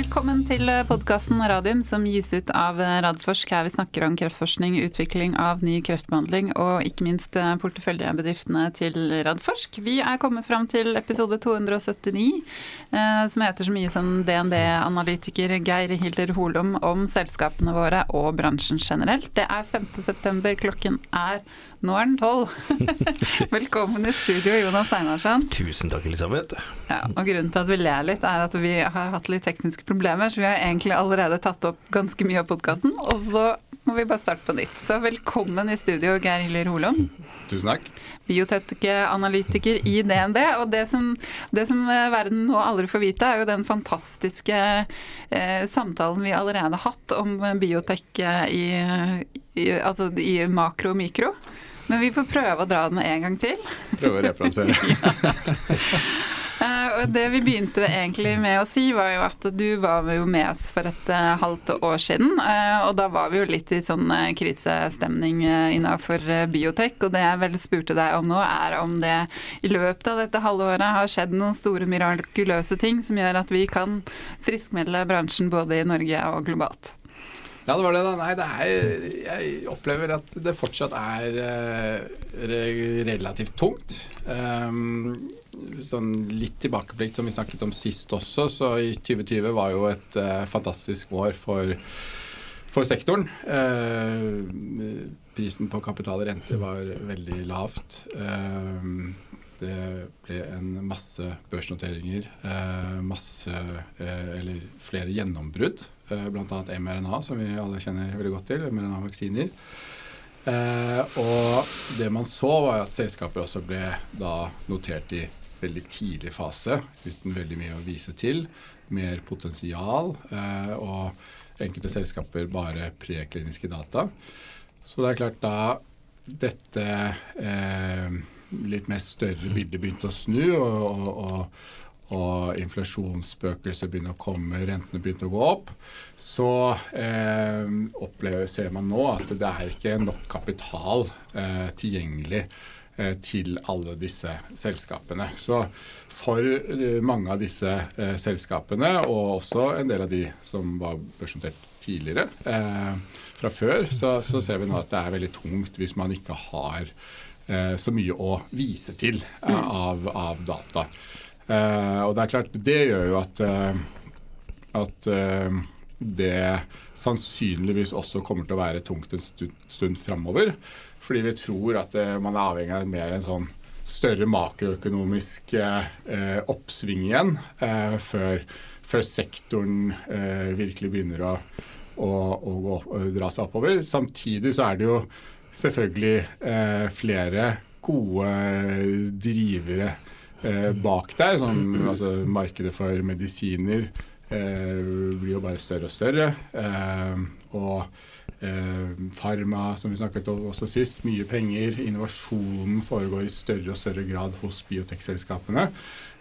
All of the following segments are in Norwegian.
Velkommen til podkasten Radium som gis ut av Radforsk. Her vi snakker om kreftforskning, utvikling av ny kreftbehandling og ikke minst porteføljebedriftene til Radforsk. Vi er kommet fram til episode 279, eh, som heter så mye som DND-analytiker Geir Hilder Holom om selskapene våre og bransjen generelt. Det er 5.9, klokken er nå er den tolv. Velkommen i studio, Jonas Einarsson. Tusen takk, Elisabeth. Ja, og Grunnen til at vi ler litt, er at vi har hatt litt tekniske problemer, så vi har egentlig allerede tatt opp ganske mye av podkasten. Og så må vi bare starte på nytt. Så velkommen i studio, Geir Hiller Holom. Tusen takk. Biotekanalytiker i DND. Og det som, det som, verden nå aldri får vite, er jo den fantastiske eh, samtalen vi allerede har hatt om biotek i, i, altså i makro og mikro. Men vi får prøve å dra den en gang til. Prøve å replansere. Uh, og det vi begynte egentlig med å si, var jo at du var jo med oss for et uh, halvt år siden. Uh, og da var vi jo litt i sånn krisestemning innafor biotek. Og det jeg vel spurte deg om nå, er om det i løpet av dette halve året har skjedd noen store mirakuløse ting som gjør at vi kan friskmelde bransjen både i Norge og globalt. Ja, det var det, da. Nei, det er Jeg opplever at det fortsatt er uh, relativt tungt. Um, sånn litt tilbakeblikk som vi snakket om sist også, så i 2020 var jo et uh, fantastisk år for, for sektoren. Uh, prisen på kapital og rente var veldig lavt. Det ble en masse børsnoteringer, masse, eller flere gjennombrudd Eh, bl.a. mRNA, som vi alle kjenner veldig godt til, mRNA-vaksiner. Eh, og det man så, var at selskaper også ble da notert i veldig tidlig fase, uten veldig mye å vise til. Mer potensial, eh, og enkelte selskaper bare prekliniske data. Så det er klart da dette eh, litt mer større bildet begynte å snu, og, og, og og inflasjonsspøkelset begynner å komme, rentene begynte å gå opp, så eh, opplever, ser man nå at det er ikke nok kapital eh, tilgjengelig eh, til alle disse selskapene. Så for eh, mange av disse eh, selskapene, og også en del av de som var børsnotert tidligere eh, fra før, så, så, ser vi nå at det er veldig tungt hvis man ikke har så mye å vise til av, av data. Uh, og det er klart, det gjør jo at, at det sannsynligvis også kommer til å være tungt en stund, stund framover. Fordi vi tror at man er avhengig av mer en sånn større makroøkonomisk oppsving igjen før, før, sektoren virkelig begynner å, å, å, gå, å, dra seg oppover. Samtidig så er det jo selvfølgelig flere gode drivere eh, bak der. Som, altså, markedet for medisiner eh, blir jo bare større og større. Eh, og eh, Pharma, som vi snakket om også sist, mye penger. Innovasjonen foregår i større og større grad hos biotekselskapene.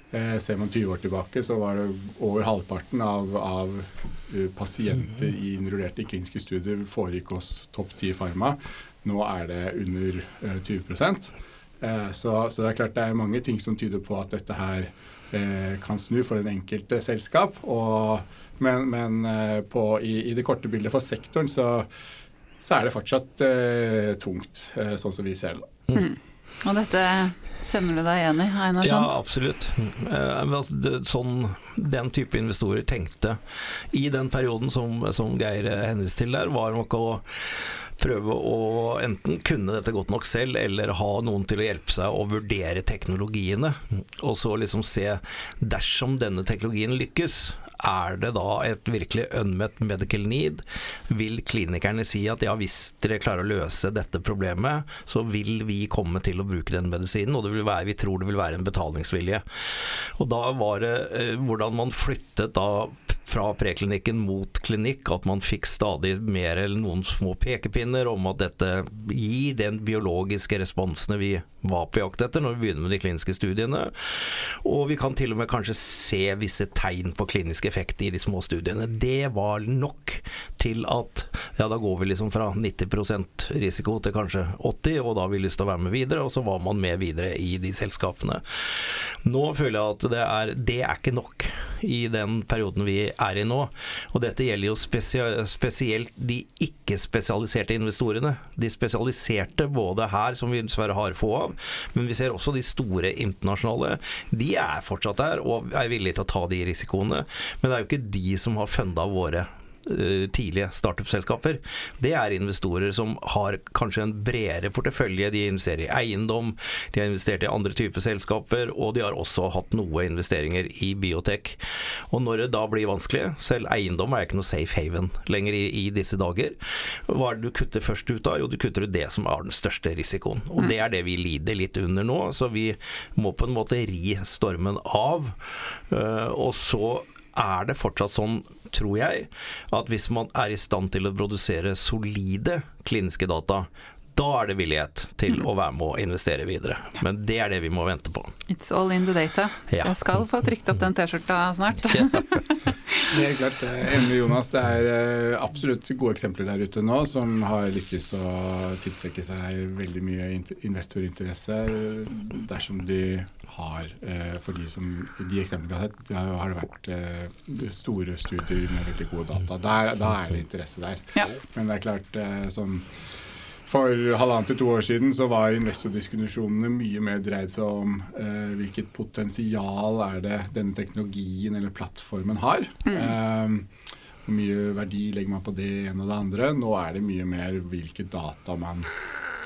Eh, ser man 20 år tilbake, så var det over halvparten av, av uh, pasienter i innrullerte kliniske studier foregikk hos topp 10 Pharma. Nå er det under uh, 20 Eh, så, så, det er klart det er mange ting som tyder på at dette her eh, kan snu for den enkelte selskap. Og, men, men eh, på, i, i, det korte bildet for sektoren så, så er det fortsatt uh, tungt, eh, sånn som vi ser det. Mm. Og dette Kjenner du deg igjen i, Einarsson? Ja, absolutt. Eh, altså, sånn den type investorer tenkte i den perioden som, som Geir henviste til der, var nok å prøve å enten kunne dette godt nok selv, eller ha noen til å hjelpe seg å vurdere teknologiene. Og så liksom se dersom denne teknologien lykkes, er det da et virkelig unmet medical need? Vil klinikerne si at ja, hvis dere klarer å løse dette problemet, så vil vi komme til å bruke den medisinen, og være, vi tror det vil være en betalingsvilje. Og da var det eh, hvordan man flyttet da fra preklinikken mot klinikk, at man fikk stadig mer eller noen små pekepinner om at dette gir den biologiske responsene vi var på jakt etter når vi begynner med de kliniske studiene. Og vi kan til og med kanskje se visse tegn på klinisk effekt i de små studiene. Det var nok til at ja, da går vi liksom fra 90 risiko til kanskje 80 og da har vi lyst til å være med videre. Og så var man med videre i de selskapene. Nå føler jeg at det er, det er ikke nok i den perioden vi er i nå. Og dette gjelder jo spesielt de ikke-spesialiserte investorene. De spesialiserte både her, som vi dessverre har få av, men vi ser også de store internasjonale. De er fortsatt der og er villige til å ta de risikoene. Men det er jo ikke de som har funda våre eh, tidlige startup-selskaper. Det er investorer som har kanskje en bredere portefølje. De investerer i eiendom, de har investert i andre typer selskaper, og de har også hatt noe investeringer i biotek. Og når det da blir vanskelig, selv eiendom er ikke noe safe haven lenger i, i disse dager, hva er det du kutter først ut av? Jo, du kutter ut det som er den største risikoen. Og det er det vi lider litt under nå, så vi må på en måte ri stormen av. Eh, Og så er det fortsatt sånn, tror jeg, at hvis man er i stand til å produsere solide kliniske data, da er det villighet til å være med og investere videre. Men det er det vi må vente på. It's all in the data. Ja. Jeg skal få trykt opp den T-skjorta snart. Helt klart. Enig Jonas. Det er eh, absolutt gode eksempler der ute nå som har lykkes å tiltrekke seg veldig mye investorinteresse dersom de har eh, For de, som, de eksemplene vi har sett, det har det vært eh, store studier med veldig gode data. Der, da er det interesse der. Ja. Men det er klart sånn for halvannet til to år siden så var investordiskusjonene mye mer dreid seg om eh, hvilket potensial er det denne teknologien eller plattformen har. Eh, hvor mye verdi legger man på det ene og det andre. Nå er det mye mer hvilke data man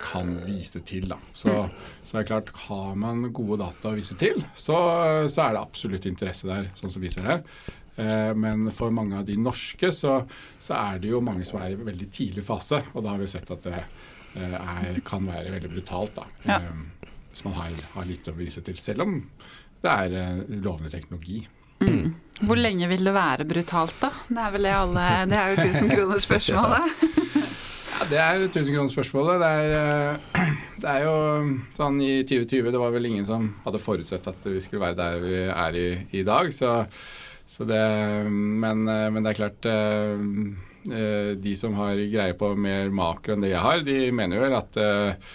kan vise til. Da. Så, så er det klart, har man gode data å vise til, så, så er det absolutt interesse der, sånn som vi ser det. Eh, Men for mange av de norske så, så er det jo mange som er i veldig tidlig fase. Og da har vi sett at det er, kan være veldig brutalt. da. Ja. Eh, Hvis man har, har litt å vise til, selv om det er eh, lovende teknologi. Hvor lenge vil det være brutalt, da? Det er vel det alle Det er jo 1000 kroner spørsmålet. Ja, Det er 1000-kronersspørsmålet. Det, er, eh, det er jo sånn i 2020 Det var vel ingen som hadde forutsett at vi skulle være der vi er i, i dag. Så, så det, men, eh, men det er klart eh, eh, De som har greie på mer makro enn det jeg har, de mener jo vel at eh,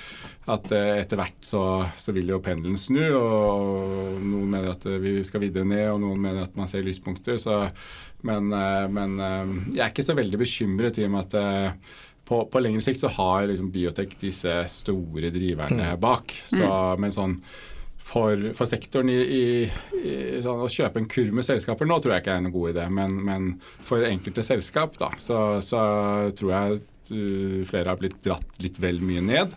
at eh, etter hvert så, så vil jo pendelen snu, og noen mener at eh, vi skal videre ned, og noen mener at man ser lyspunkter. Så, men, eh, men eh, jeg er ikke så veldig bekymret i og med at eh, på, på lengre sikt så har liksom biotek disse store driverne bak. Så, Men sånn for, for sektoren i, i, i sånn, å kjøpe en kurv med selskaper nå tror jeg ikke er noen god idé. Men, men for enkelte selskap da, så, så tror jeg uh, flere har blitt dratt litt vel mye ned.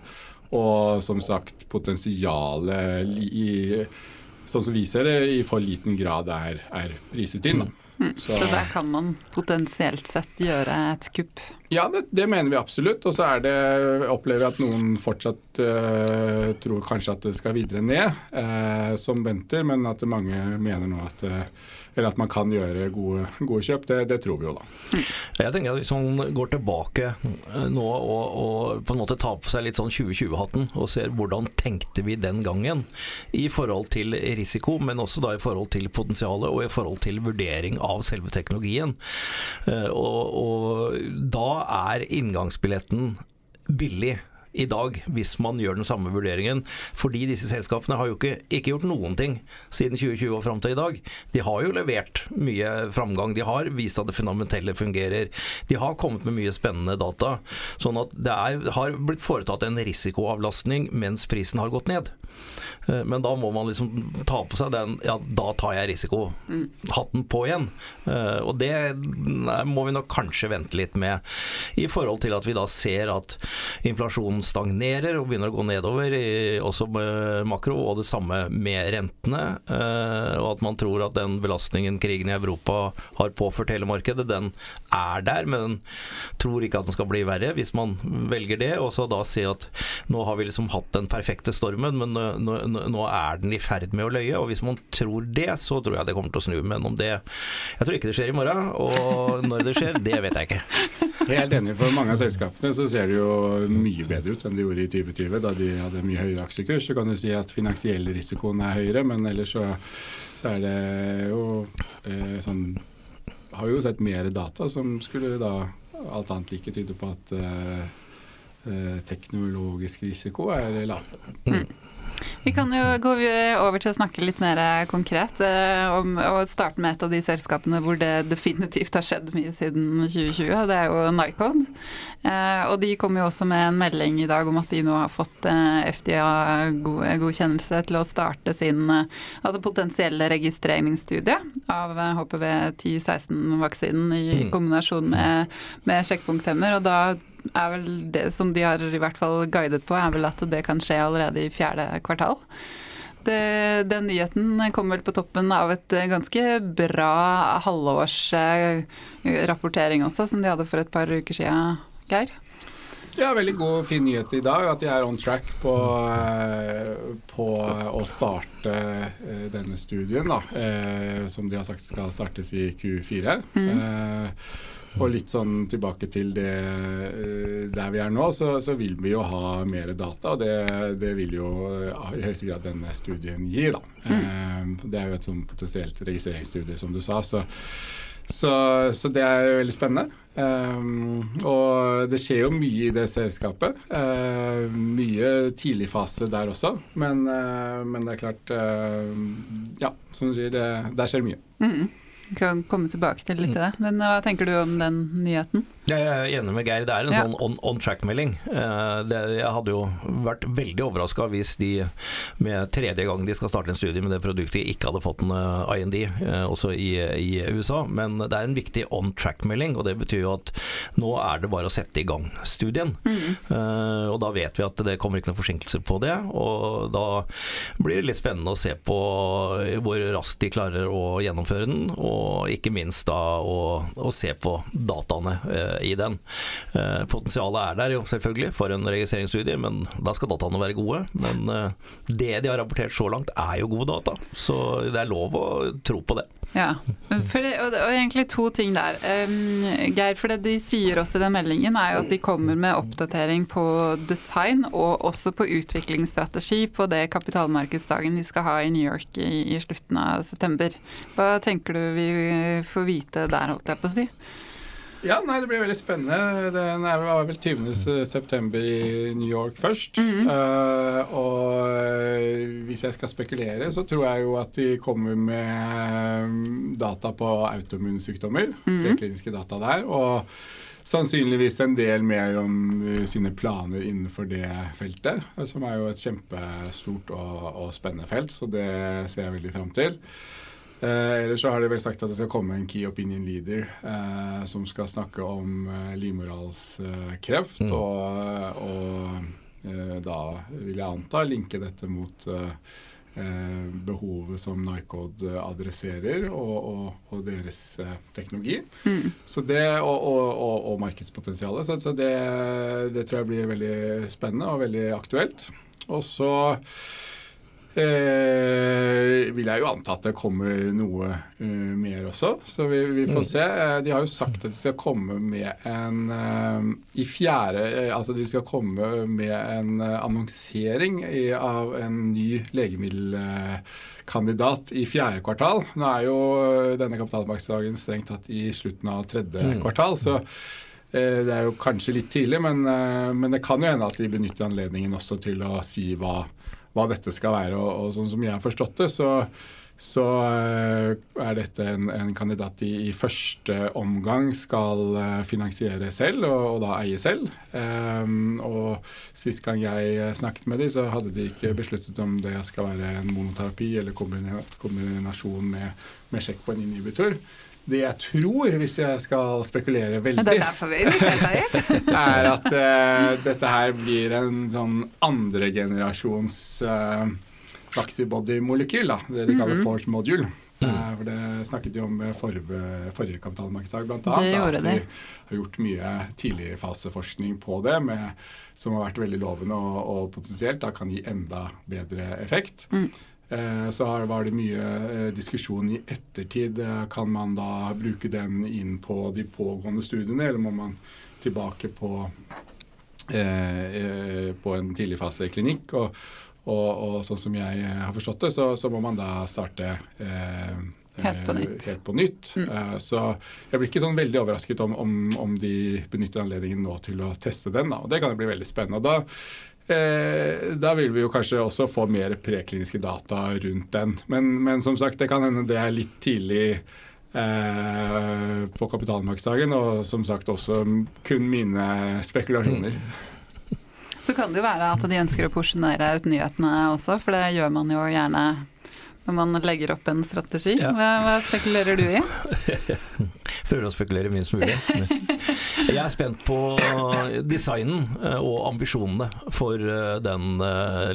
Og som sagt, potensialet i, sånn som vi ser det, i for liten grad er, er priset inn. Da. Så der kan man potensielt sett gjøre et kupp. Ja, det, det mener vi absolutt. Og så er opplever jeg at noen fortsatt uh, tror kanskje at det skal videre ned, uh, som venter, men at mange mener nå at, øh, eller at man kan gjøre gode, gode kjøp. Det, det tror vi jo, da. Jeg tenker at Hvis man går tilbake eh, nå og, og på en måte tar på seg litt sånn 2020-hatten og ser hvordan tenkte vi den gangen i forhold til risiko, men også da i forhold til potensialet og i forhold til vurdering av selve teknologien. Eh, Og, og da er inngangsbilletten billig i dag, hvis man gjør den samme vurderingen. Fordi disse selskapene har jo ikke, ikke gjort noen ting siden 2020 og fram til i dag. De har jo levert mye framgang. De har vist at det fundamentelle fungerer. De har kommet med mye spennende data. Sånn at det er, har blitt foretatt en risikoavlastning mens prisen har gått ned. Eh, Men da må man liksom ta på seg den Ja, da tar jeg risiko. Hatten på igjen. Eh, Og det må vi nok kanskje vente litt med, i forhold til at vi da ser at inflasjonen stagnerer og begynner å gå nedover, også med makro, og det samme med rentene. eh, Og at man tror at den belastningen krigen i Europa har påført hele markedet, den er der, men den tror ikke at den skal bli verre hvis man velger det. Og så da si at nå har vi liksom hatt den perfekte stormen, men nå, nå, nå er den i ferd med å løye. Og hvis man tror det, så tror jeg det kommer til å snu. Men om det Jeg tror ikke det skjer i morgen, og når det skjer, det vet jeg ikke. Helt enig. For mange av selskapene så ser det jo mye bedre ut enn det gjorde i 2020, da de hadde mye høyere aksjekurs. Så kan du si at finansiell risikoen er høyere, men ellers så, så er det jo eh, sånn Har jo sett mer data som skulle da alt annet like tyde på at eh, eh, teknologisk risiko er lavere. Vi kan jo gå over til å snakke litt mer konkret, eh, om, og starte med et av de selskapene hvor det definitivt har skjedd mye siden 2020. Det er jo Nycode. Eh, og de kom jo også med en melding i dag om at de nå har fått eh, FDA-godkjennelse til å starte sin altså potensielle registreringsstudie av HPV 10-16-vaksinen i mm. kombinasjon med, med sjekkpunkthemmer. Og da er vel det som de har i hvert fall guidet på, er vel at det kan skje allerede i fjerde kvartal. Det, den nyheten kom vel på toppen av et ganske bra halvårsrapportering også, som de hadde for et par uker siden, Geir? Ja, veldig god, fin nyhet i dag. At de er on track på, på å starte eh, denne studien, da, eh, som de har sagt skal startes i Q4. Mm. Eh, og litt sånn tilbake til det eh, der vi er nå, så, så vil vi jo ha mer data. Og det, det, vil jo eh, i høyeste grad denne studien gi, da. Mm. Eh, det er jo et sånn potensielt registreringsstudie, som du sa. Så, så, så det er jo veldig spennende. Um, og det skjer jo mye i det selskapet. Uh, mye tidlig fase der også. Men, uh, men det er klart uh, Ja, som du sier, det, der skjer mye. Mm. Vi kan komme tilbake til litt av det. Men hva tenker du om den nyheten? Jeg er enig med Geir. Det er en ja. sånn on, on track-melding. Uh, jeg hadde jo vært veldig overraska hvis de med tredje gang de skal starte en studie med det produktet, ikke hadde fått en eh, IND, eh, også i, i, USA. Men det er en viktig on track-melding, og det betyr jo at nå er det bare å sette i gang studien. Mm. og da vet vi at det kommer ikke noen forsinkelser på det, og da blir det litt spennende å se på hvor raskt de klarer å gjennomføre den, og ikke minst da å, å se på dataene i den. Eh, potensialet er der jo selvfølgelig for en registreringsstudie, men da skal dataene være gode. Men eh, det de har rapportert så langt er jo gode data, så det er lov å tro på det. Ja, det, og, og, egentlig to ting der. Um, Geir, for det de sier også i den meldingen, er jo at de kommer med oppdatering på design og også på utviklingsstrategi på det kapitalmarkedsdagen de skal ha i New York i, i slutten av september. Hva tenker du vi får vite der, holdt jeg på å si? Ja, nei, det blir veldig spennende. Den er vel 20.9. i New York først. Mm -hmm. uh, og eh, hvis jeg skal spekulere, så tror jeg jo at de kommer med mm, data på autoimmunsykdommer. Mm -hmm. Kliniske data der. Og sannsynligvis en del mer om eh, sine planer innenfor det feltet. Som er jo et kjempestort og, og spennende felt, så det ser jeg veldig fram til. Eh, ellers så har de vel sagt at det skal komme en key opinion leader eh, som skal snakke om eh, livmorhalskreft. Mm. Og, og eh, da vil jeg anta linke dette mot eh, eh, behovet som Nycode adresserer, og, og, og deres teknologi. Mm. Så det, og, markedspotensialet. Så, så det, det tror jeg blir veldig spennende og veldig aktuelt. Og så Eh, vil jeg jo anta at det kommer noe uh, mer også, så vi, vi får mm. se. Eh, de har jo sagt at de skal komme med en uh, i fjerde uh, Altså de skal komme med en annonsering i, av en ny legemiddelkandidat i fjerde kvartal. Nå er jo denne kapitalmarkedsdagen strengt tatt i slutten av tredje mm. kvartal, så det er jo kanskje litt tidlig, men, men det kan jo hende at de benytter anledningen også til å si hva hva dette skal være. Og, og sånn som jeg har forstått det, så, så uh, er dette en, en kandidat i, i, første omgang skal uh, finansiere selv, og, og, da eie selv. Um, og sist gang jeg snakket med dem, så hadde de ikke besluttet om det skal være en monoterapi eller kombinasjon med, med sjekk på en inhibitor det jeg tror, hvis jeg skal spekulere veldig, det er, er at uh, dette her blir en sånn andregenerasjons uh, eh, Vaxibody-molekyl, det de kaller mm -hmm. Fort Module. Uh, for Det snakket vi om forrige, forrige kapitalmarkedsdag, bl.a. At vi har gjort mye tidligfaseforskning på det med, som har vært veldig lovende og, og potensielt da kan gi enda bedre effekt. Mm. Eh, så var det mye eh, diskusjon i ettertid. Eh, kan man da bruke den inn på de pågående studiene, eller må man tilbake på, på en tidligfaseklinikk? Og, og, og sånn som jeg har forstått det, så, så må man da starte Helt på nytt. Helt på nytt. Mm. Så jeg blir ikke sånn veldig overrasket om, om, om, de benytter anledningen nå til å teste den. Da. Og det kan bli veldig spennende. Og da da vil vi jo kanskje også få mer prekliniske data rundt den. Men, men som sagt, det kan hende det er litt tidlig eh, på kapitalmarkedsdagen, og som sagt også kun mine spekulasjoner. Så kan det jo være at de ønsker å porsjonere ut nyhetene også, for det gjør man jo gjerne når man legger opp en strategi. Hva, hva spekulerer du i? Prøver å spekulere minst mulig. Jeg er spent på designen eh, og ambisjonene for eh, den eh,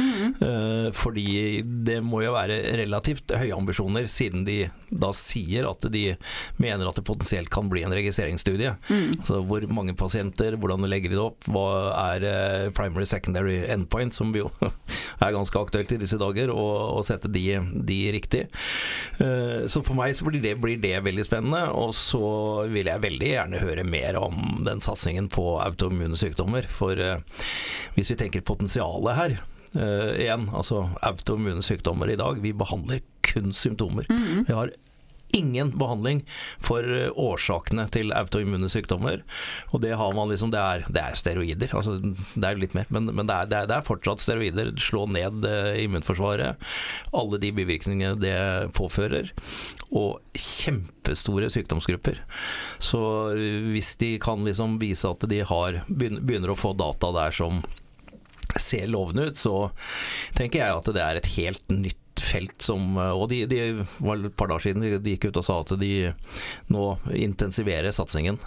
Mm -hmm. Fordi det må jo være relativt høye ambisjoner, siden de da sier at de mener at det potensielt kan bli en registreringsstudie. Mm. Altså hvor mange pasienter, hvordan legger de det opp, hva er primary secondary endpoint, som jo er ganske aktuelt i disse dager, og, og sette de, de riktig. Så for meg så blir det, blir det veldig spennende, og så vil jeg veldig gjerne høre mer om den satsingen på autoimmune sykdommer. For eh, hvis vi tenker potensialet her, eh, igjen, altså autoimmune sykdommer i dag, vi behandler kun symptomer. Mhm. Vi har ingen behandling for eh, årsakene til autoimmune sykdommer. Og det har man liksom Det er, det er steroider. Altså, det er litt mer, men, men det, er, det, er, det er fortsatt steroider. Slå ned eh, immunforsvaret. Alle de bivirkningene det påfører. Og kjempestore sykdomsgrupper. Så eh, hvis de kan liksom vise at de har begynner å få data der som ser lovende ut, så tenker jeg at det er et helt nytt felt som Og de, de var et par dager siden de, gikk ut og sa at de nå intensiverer satsingen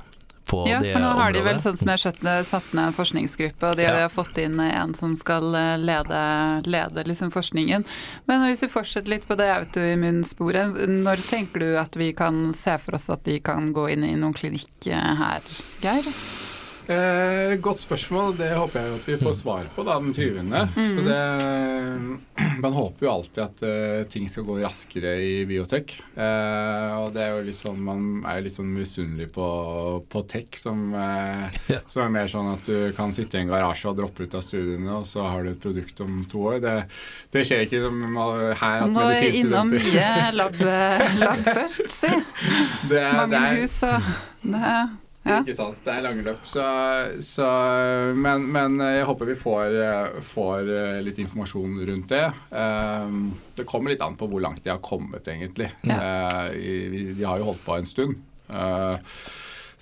på Ja, det for nå har de vel sånn som jeg har satt ned en forskningsgruppe, og de Ja. har fått inn en som skal eh, lede, lede liksom forskningen. Men hvis vi fortsetter litt på det autoimmunsporet, når tenker du at vi kan se for oss at de kan gå inn i noen klinikk eh, her, Geir? Eh, godt spørsmål. Det håper jeg at vi får svar på da, den 20. Så det, man håper jo alltid at uh, ting skal gå raskere i biotek. Eh, og det er jo litt sånn, man er jo litt sånn misunnelig på, på tech, som, eh, Ja. som er mer sånn at du kan sitte i en garasje og droppe ut av studiene, og så har du et produkt om to år. Det, det skjer ikke som- her at Må innom mye lab, lab først, si. Det er- Mange det er- hus og det, ja. Ikke sant. Det er lange løp. Så, så, men, men jeg håper vi får, eh, får eh, litt informasjon rundt det. Um, Det kommer litt an på hvor langt de har kommet, egentlig. Ja. De har jo holdt på en stund. Eh,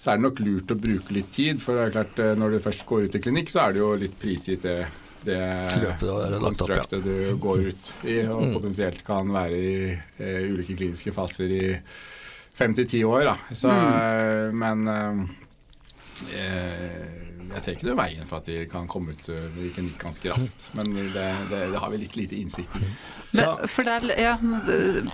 Så er det nok lurt å bruke litt tid, for det er klart eh, når du først går ut i klinikk, så er det jo litt prisgitt det, det ja. konstruktet du går ut i, og Mm. potensielt kan være i eh, ulike kliniske faser i fem til ti år. Da. Så, Mm. eh, Men eh, eh, jeg ser ikke noe veien for at de kan komme ut eh, i ganske raskt. Men det, det, det har vi litt lite innsikt i. Men, for, der, ja,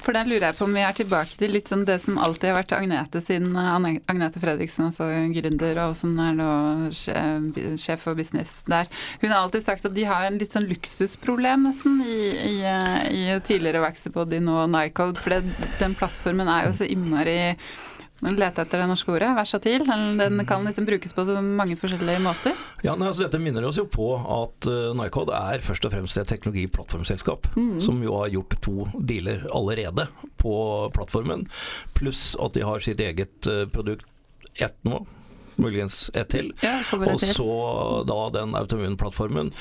for der lurer jeg på om vi er tilbake til litt sånn det som alltid har vært Agnete sin Agnete Fredriksen, altså gründer, og som er nå sjef for business der. Hun har alltid sagt at de har en litt sånn luksusproblem nesten i, i, i tidligere Vaxipod, nå Nycode. For det, den plattformen er jo så innmari Lete etter det norske ordet. Versatil. Den kan liksom brukes på så mange forskjellige måter. Ja, altså Dette minner oss jo på at uh, Nycod er først og fremst et teknologiplattformselskap. Som jo har gjort to dealer allerede på plattformen. Pluss at de har sitt eget uh, produkt, ett nå, muligens ett til. Ja, Og så da den autoimmunplattformen.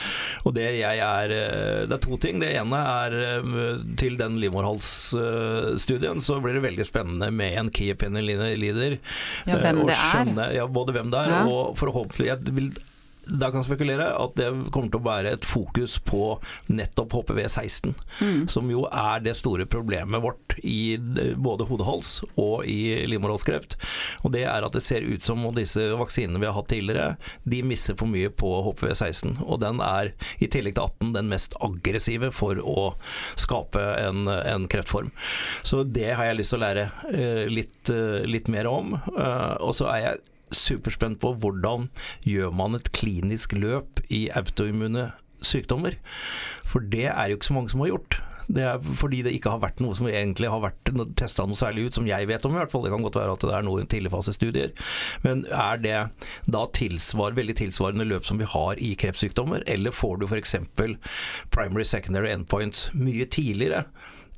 Og det jeg er eh, Det er to ting. Det ene er eh, til den livmorhalsstudien så blir det veldig spennende med en key opinion leader. Ja, hvem eh, det er. skjønne- Ja, både hvem det er, Ja. og forhåpentlig jeg vil da kan jeg spekulere at det kommer til å være et fokus på nettopp HPV-16, Mm. som jo er det store problemet vårt i eh, både hodehals og i livmorhalskreft. Og det er at det ser ut som om disse vaksinene vi har hatt tidligere, de misser for mye på HPV-16. Og den er, i tillegg til 18, den mest aggressive for å skape en, en kreftform. Så det har jeg lyst til å lære eh, litt, eh, litt mer om. Eh, og så er jeg superspent på hvordan gjør man et klinisk løp i autoimmune sykdommer. For det er jo ikke så mange som har gjort. Det er fordi det ikke har vært noe som egentlig har vært testa noe særlig ut, som jeg vet om i hvert fall. Det kan godt være at det er noen tidligfasestudier. Men er det da tilsvar, veldig tilsvarende løp som vi har i kreftsykdommer, eller får du f.eks. primary secondary endpoints mye tidligere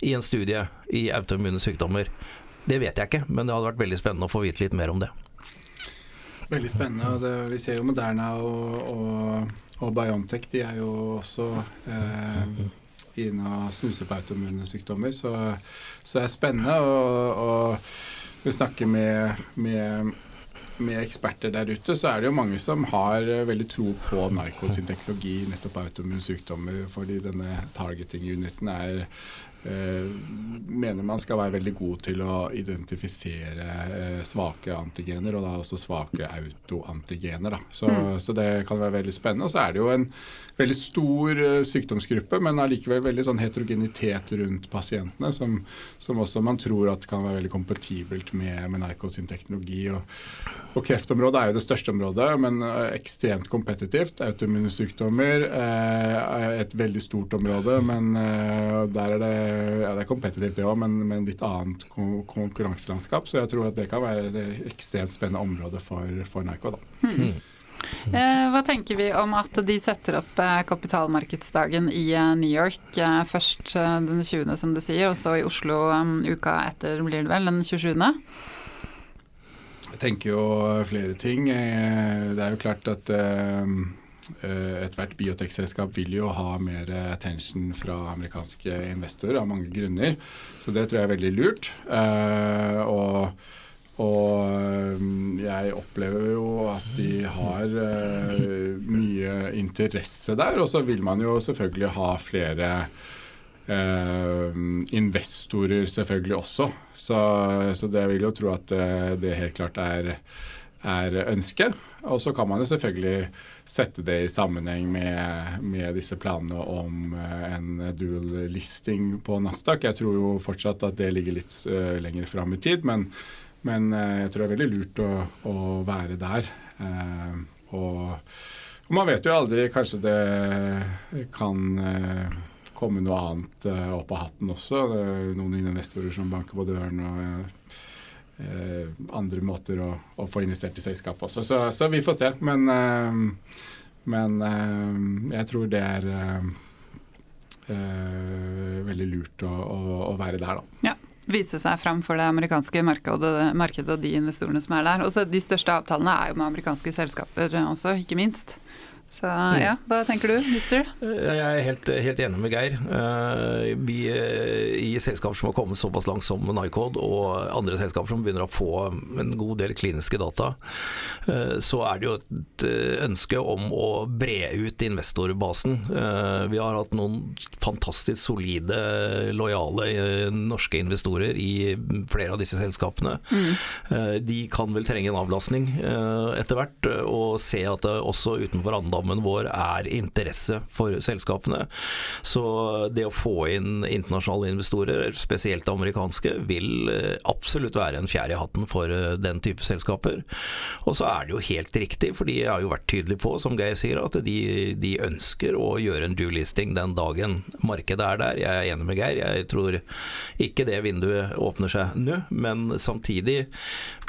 i en studie i autoimmune sykdommer? Det vet jeg ikke, men det hadde vært veldig spennende å få vite litt mer om det. Veldig spennende. og det, Vi ser jo Moderna og, og, og Biontech. De er jo også eh, inne og snuser på autoimmune sykdommer. Så, så det er spennende. Og, og vi med, med, med, eksperter der ute, så er det jo mange som har veldig tro på Narcos teknologi nettopp autoimmune sykdommer, fordi denne targeting-uniten er mener man skal være veldig god til å identifisere eh, svake antigener, og da også svake autoantigener. Så, mm. så, det kan være veldig spennende. Og så er det jo en veldig stor uh, sykdomsgruppe, men allikevel veldig sånn heterogenitet rundt pasientene, som, som, også man tror at kan være veldig kompatibelt med, med Nyco sin teknologi. Og, og, kreftområdet er jo det største området, men ekstremt kompetitivt. Autoimmune sykdommer er et veldig stort område, men der er det ja, det er kompetitivt, det òg, men, men litt annet konkurranselandskap. Så jeg tror at det kan være et ekstremt spennende område for, for Nyco. Da. Mm. Eh, hva tenker vi om at de setter opp eh, kapitalmarkedsdagen i eh, New York først den 20., som du sier, og så i Oslo uka etter, blir det vel, den 27.? Jeg tenker jo flere ting. Det er jo klart at Eh, ethvert biotekselskap vil jo ha mer attention fra amerikanske investorer av mange grunner. Så det tror jeg er veldig lurt. Eh, og, og eh, jeg opplever jo at de har mye interesse der. Og så vil man jo selvfølgelig ha flere investorer selvfølgelig også. Så, så det vil jo tro at det helt klart er, er ønsket. Og så kan man jo selvfølgelig sette det i sammenheng med, med disse planene om uh, en dual listing på Nasdaq. Jeg tror jo fortsatt at det ligger litt uh, lenger fram i tid, men, men uh, jeg tror det er veldig lurt å, å være der. Og, og, man vet jo aldri, kanskje det kan komme noe annet opp av hatten også. Det er noen investorer som banker på døren. og Eh, andre måter å, å, få investert i selskapet også. Så, så, vi får se. Men, eh, men eh, jeg tror det er veldig lurt å, å, å, være der, da. Ja. Vise seg fram for det amerikanske markedet og de investorene som er der. Også de største avtalene er jo med amerikanske selskaper også, ikke minst. Så ja, Hva tenker du, mister? Jeg er helt, helt enig med Geir. Eh, vi eh, I selskaper som har kommet såpass langt som Nycod, og andre selskaper som begynner å få en god del kliniske data, eh, så er det jo et ønske om å bre ut investorbasen. Vi har hatt noen fantastisk solide, lojale norske investorer i flere av disse selskapene. Mm. De kan vel trenge en avlastning etter hvert, og se at det også utenfor Anda eiendommen vår er interesse for selskapene. Så det å få inn internasjonale investorer, spesielt amerikanske, vil eh, absolutt være en fjær i hatten for eh, den type selskaper. Og så er det jo helt riktig, for de har jo vært tydelige på, som Geir sier, at de, de ønsker å gjøre en due listing den dagen markedet er der. Jeg er enig med Geir, jeg tror ikke det vinduet åpner seg nå, men samtidig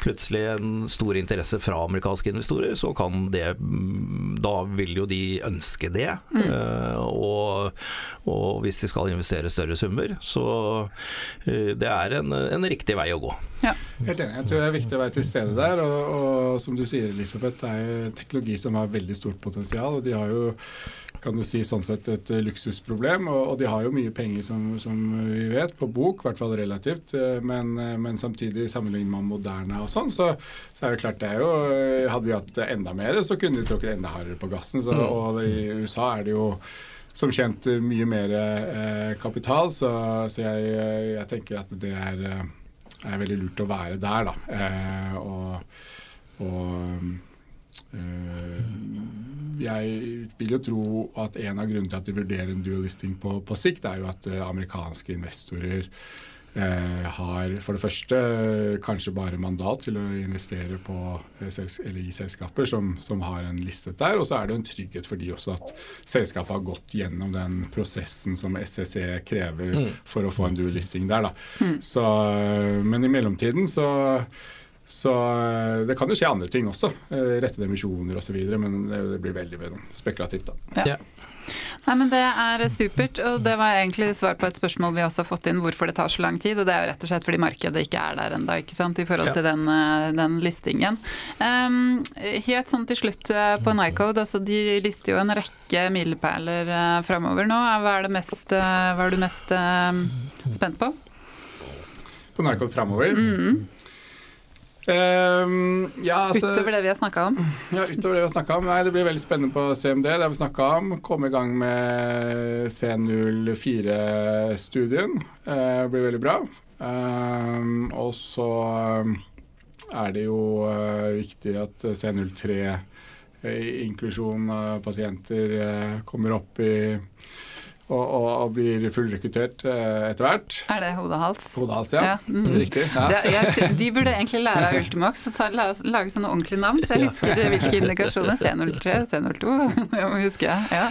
plutselig en stor interesse fra amerikanske investorer, så kan det mm, Da vil jo de ønske det. Mm. Uh, og, og, hvis de skal investere større summer. Så uh, det er en, en, riktig vei å gå. Ja. Helt enig. Jeg tror det er viktig å være til stede der. Og, og som du sier, Elisabeth, det er jo teknologi som har veldig stort potensial. og de har jo kan du si, sånn sett et luksusproblem. Og, og, de har jo mye penger, som, som, vi vet, på bok, i hvert fall relativt. Eh, men, eh, men samtidig, sammenlignet med moderne og sånn, så, så, er det klart det er jo eh, Hadde vi hatt enda mer, så kunne de trukket enda hardere på gassen. Så, mm. og i USA er det jo som kjent mye mer eh, kapital, så, så jeg, jeg, tenker at det er, er, veldig lurt å være der, da. Eh, og, og eh, jeg vil jo tro at en av grunnene til at de vurderer en dual listing på, på sikt, er jo at uh, amerikanske investorer uh, har for det første kanskje bare mandat til å investere på, eller i selskaper som, som, har en listet der. Og så er det en trygghet for de også at selskapet har gått gjennom den prosessen som SSE krever mm. for å få en dual listing der. Da. Så, men i mellomtiden så så eh, det kan jo skje andre ting også. Eh, rettede emisjoner osv. Men det blir veldig spekulativt, da. Ja. Nei, men Det er supert, og det var egentlig svar på et spørsmål vi også har fått inn, hvorfor det tar så lang tid. og Det er jo rett og slett fordi markedet ikke er der ennå, i forhold til den, eh, den, listingen. Um, helt sånn til slutt på Nycode, altså de lister jo en rekke milepæler uh, framover nå. Hva er, mest, uh, hva er du mest uh, spent på? På Nycode framover? Mm. Um, ja, altså, utover det vi har snakka om? Ja, utover det vi har snakka om. Nei, det blir veldig spennende på CMD. Det har vi snakka om. Komme i gang med C04-studien. Uh, eh, blir veldig bra. Um, og så er det jo uh, viktig at C03, uh, inklusjon av pasienter, kommer opp i og, og, og blir fullrekruttert uh, etter hvert. Er det hodehals? Hodehals, ja. ja. Mm. Riktig. Ja. Det, jeg, de burde egentlig lære av Ultimax å lage sånne ordentlige navn, så jeg husker hvilke indikasjoner. C03, C02, det må huske jeg. Ja.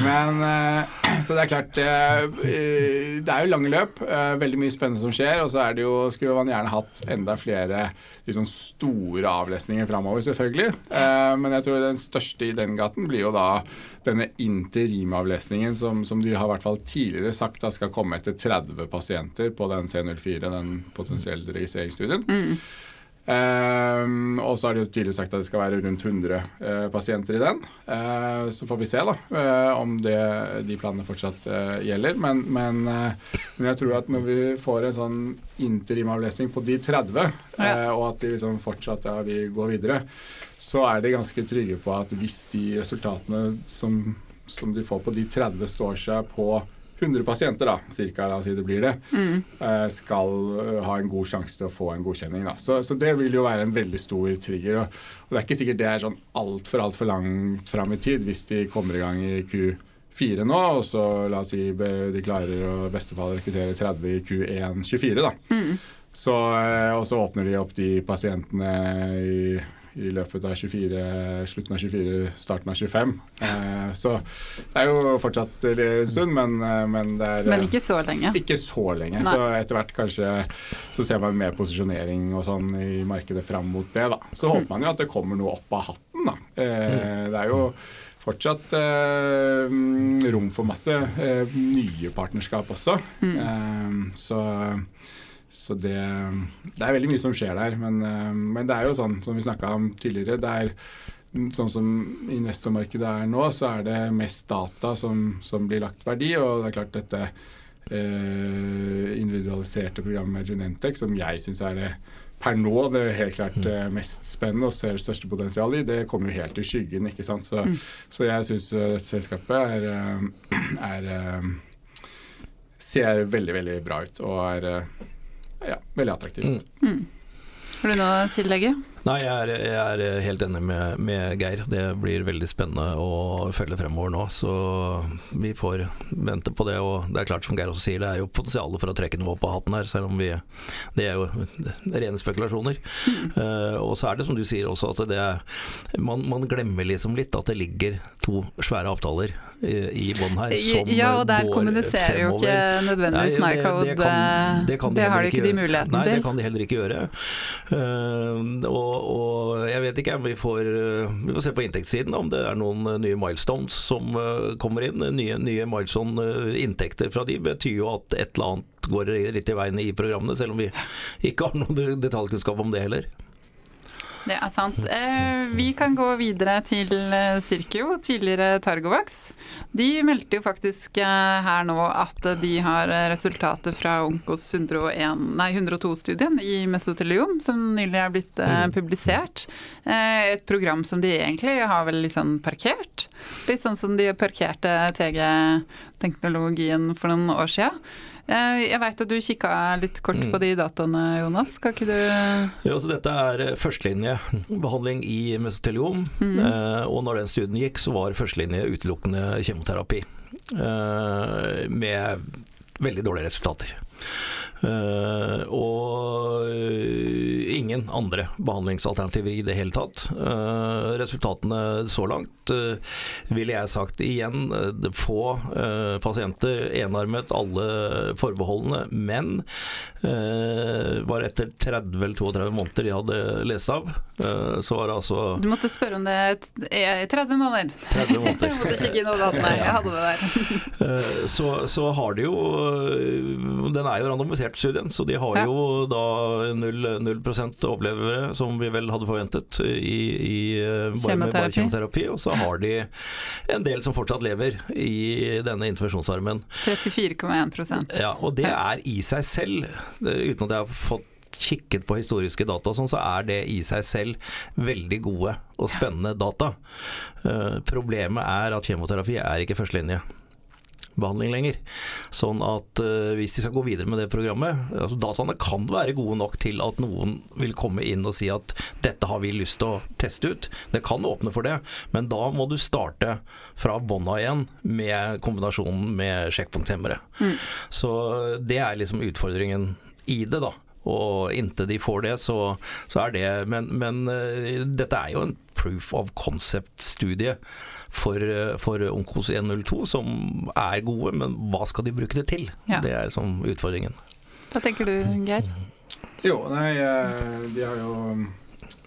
Men uh, Så det er klart uh, Det er jo lange løp. veldig mye spennende som skjer. Og så er det jo, skulle man gjerne hatt enda flere liksom, store avlesninger framover, selvfølgelig. men jeg tror den største i den gaten blir jo da denne interimavlesningen som, som, de har hvert fall tidligere sagt da skal komme etter 30 pasienter på den C04, den potensielle registreringsstudien. Mm. Um, og så har det jo tydelig sagt at det skal være rundt 100 uh, eh, pasienter i den. Uh, så får vi se da uh, om det, de planene fortsatt gjelder. Men, men, men, jeg tror at når vi får en sånn interimavlesning på de 30, ja. og at de liksom fortsatt ja, vi går videre, så er de ganske trygge på at hvis de resultatene som, som de får på de 30, står seg på 100 pasienter, da, cirka, la oss si det blir det, mm. Eh, skal eh, ha en god sjanse til å få en godkjenning. Da. Så, så det vil jo være en veldig stor trigger. Og, og det er ikke sikkert det er sånn altfor altfor langt fram i tid hvis de kommer i gang i Q4 nå, og så la oss si de klarer å i beste fall rekruttere 30 i Q1 24. da. Mm. Så, eh, og så åpner de opp de pasientene i i løpet av 24, slutten av 24, starten av 25. Eh, så det er jo fortsatt en stund, men, eh, men det er Men ikke så lenge? Ikke så lenge. Nei. Så etter hvert kanskje så ser man mer posisjonering og sånn i markedet fram mot det. da. Så håper man jo at det kommer noe opp av hatten, da. Eh, det er jo fortsatt eh, rom for masse eh, nye partnerskap også. Mm. Eh, så så det, det, er veldig mye som skjer der. Men, eh, men det er jo sånn som vi snakka om tidligere. det er Sånn som investormarkedet er nå, så er det mest data som, som blir lagt verdi. Og det er klart dette eh, individualiserte programmet Genentech, som jeg syns er det per nå det er helt klart eh, mest spennende og ser det største potensialet i, det kommer jo helt i skyggen. ikke sant? Så, mm. så jeg syns dette selskapet er, eh, er, er, ser veldig, veldig bra ut og er ja, veldig attraktivt. Mm. mm. Har du noe å tillegge? Nei, jeg er, jeg er helt enig med, med, Geir. Det blir veldig spennende å følge fremover nå. Så vi får vente på det. Og det er klart, som Geir også sier, det er jo potensial for å trekke noe på hatten her, selv om vi Det er jo rene spekulasjoner. Mm. Uh, og så er det som du sier også, at det er man, man glemmer liksom litt at det ligger to svære avtaler i bånn her som går Ja, og der kommuniserer fremover. jo ikke nødvendigvis Nycode. Det, det, det, det, har de ikke de muligheten til. Nei, det kan de heller ikke gjøre. Uh, og og, jeg vet ikke, vi får, eh, vi får se på inntektssiden om det er noen eh, nye milestones som eh, kommer inn. Nye, nye milestone-inntekter fra de betyr jo at et eller annet går litt i veien i programmene, selv om vi ikke har noen detaljkunnskap om det heller. Det er sant. Eh, vi kan gå videre til Sirkio, eh, tidligere Targovax. De meldte jo faktisk eh, her nå at de har resultater fra Onkos 102-studien i mesotelium, som nylig er blitt mm. publisert. Et program som de egentlig har vel litt sånn parkert. Litt sånn som de parkerte TG-teknologien for noen år siden. Eh, jeg veit at du kikka litt kort på mm. de dataene, Jonas. Skal ikke du Jo, så Dette er eh, førstelinjebehandling i mesoteliom. Mm. Eh, og når den studien gikk, så var førstelinje utelukkende kjemoterapi. Med veldig dårlige resultater. Uh, og ingen andre behandlingsalternativer i det hele tatt. Uh, resultatene så langt uh, ville jeg sagt igjen få pasienter enarmet, alle forbeholdene. Men bare etter 30 eller 32 måneder de hadde lest av, så var det altså Du måtte spørre om det er 30 måneder. 30 måneder. måtte kikke inn notatene. Jeg hadde det der. så, så har de jo Den er jo randomisert, studien, så de har ja. jo da 0, 0 overlevere, som vi vel hadde forventet, i, i bare, med bare kjemoterapi. Og så har de en del som fortsatt lever i denne intervensjonsarmen. 34,1% Ja, og det er i seg selv, uten at jeg har fått kikket på historiske data, sånn, så er det i seg selv veldig gode og spennende data. Uh, problemet er at kjemoterapi er ikke førstelinje behandling lenger. Sånn at uh, hvis de skal gå videre med det programmet altså Dataene kan være gode nok til at noen vil komme inn og si at dette har vi lyst til å teste ut. Det kan åpne for det, men da må du starte fra bånna igjen med kombinasjonen med sjekkpunkthemmere. Mm. Så det er liksom utfordringen i det, da. Og inntil de får det, så, så er det Men, men uh, dette er jo en proof of concept-studie for, for Onkos 102 som er gode, men hva skal de bruke det til? Ja. Det er som utfordringen. Hva tenker du, Geir? Jo, nei, eh, de har jo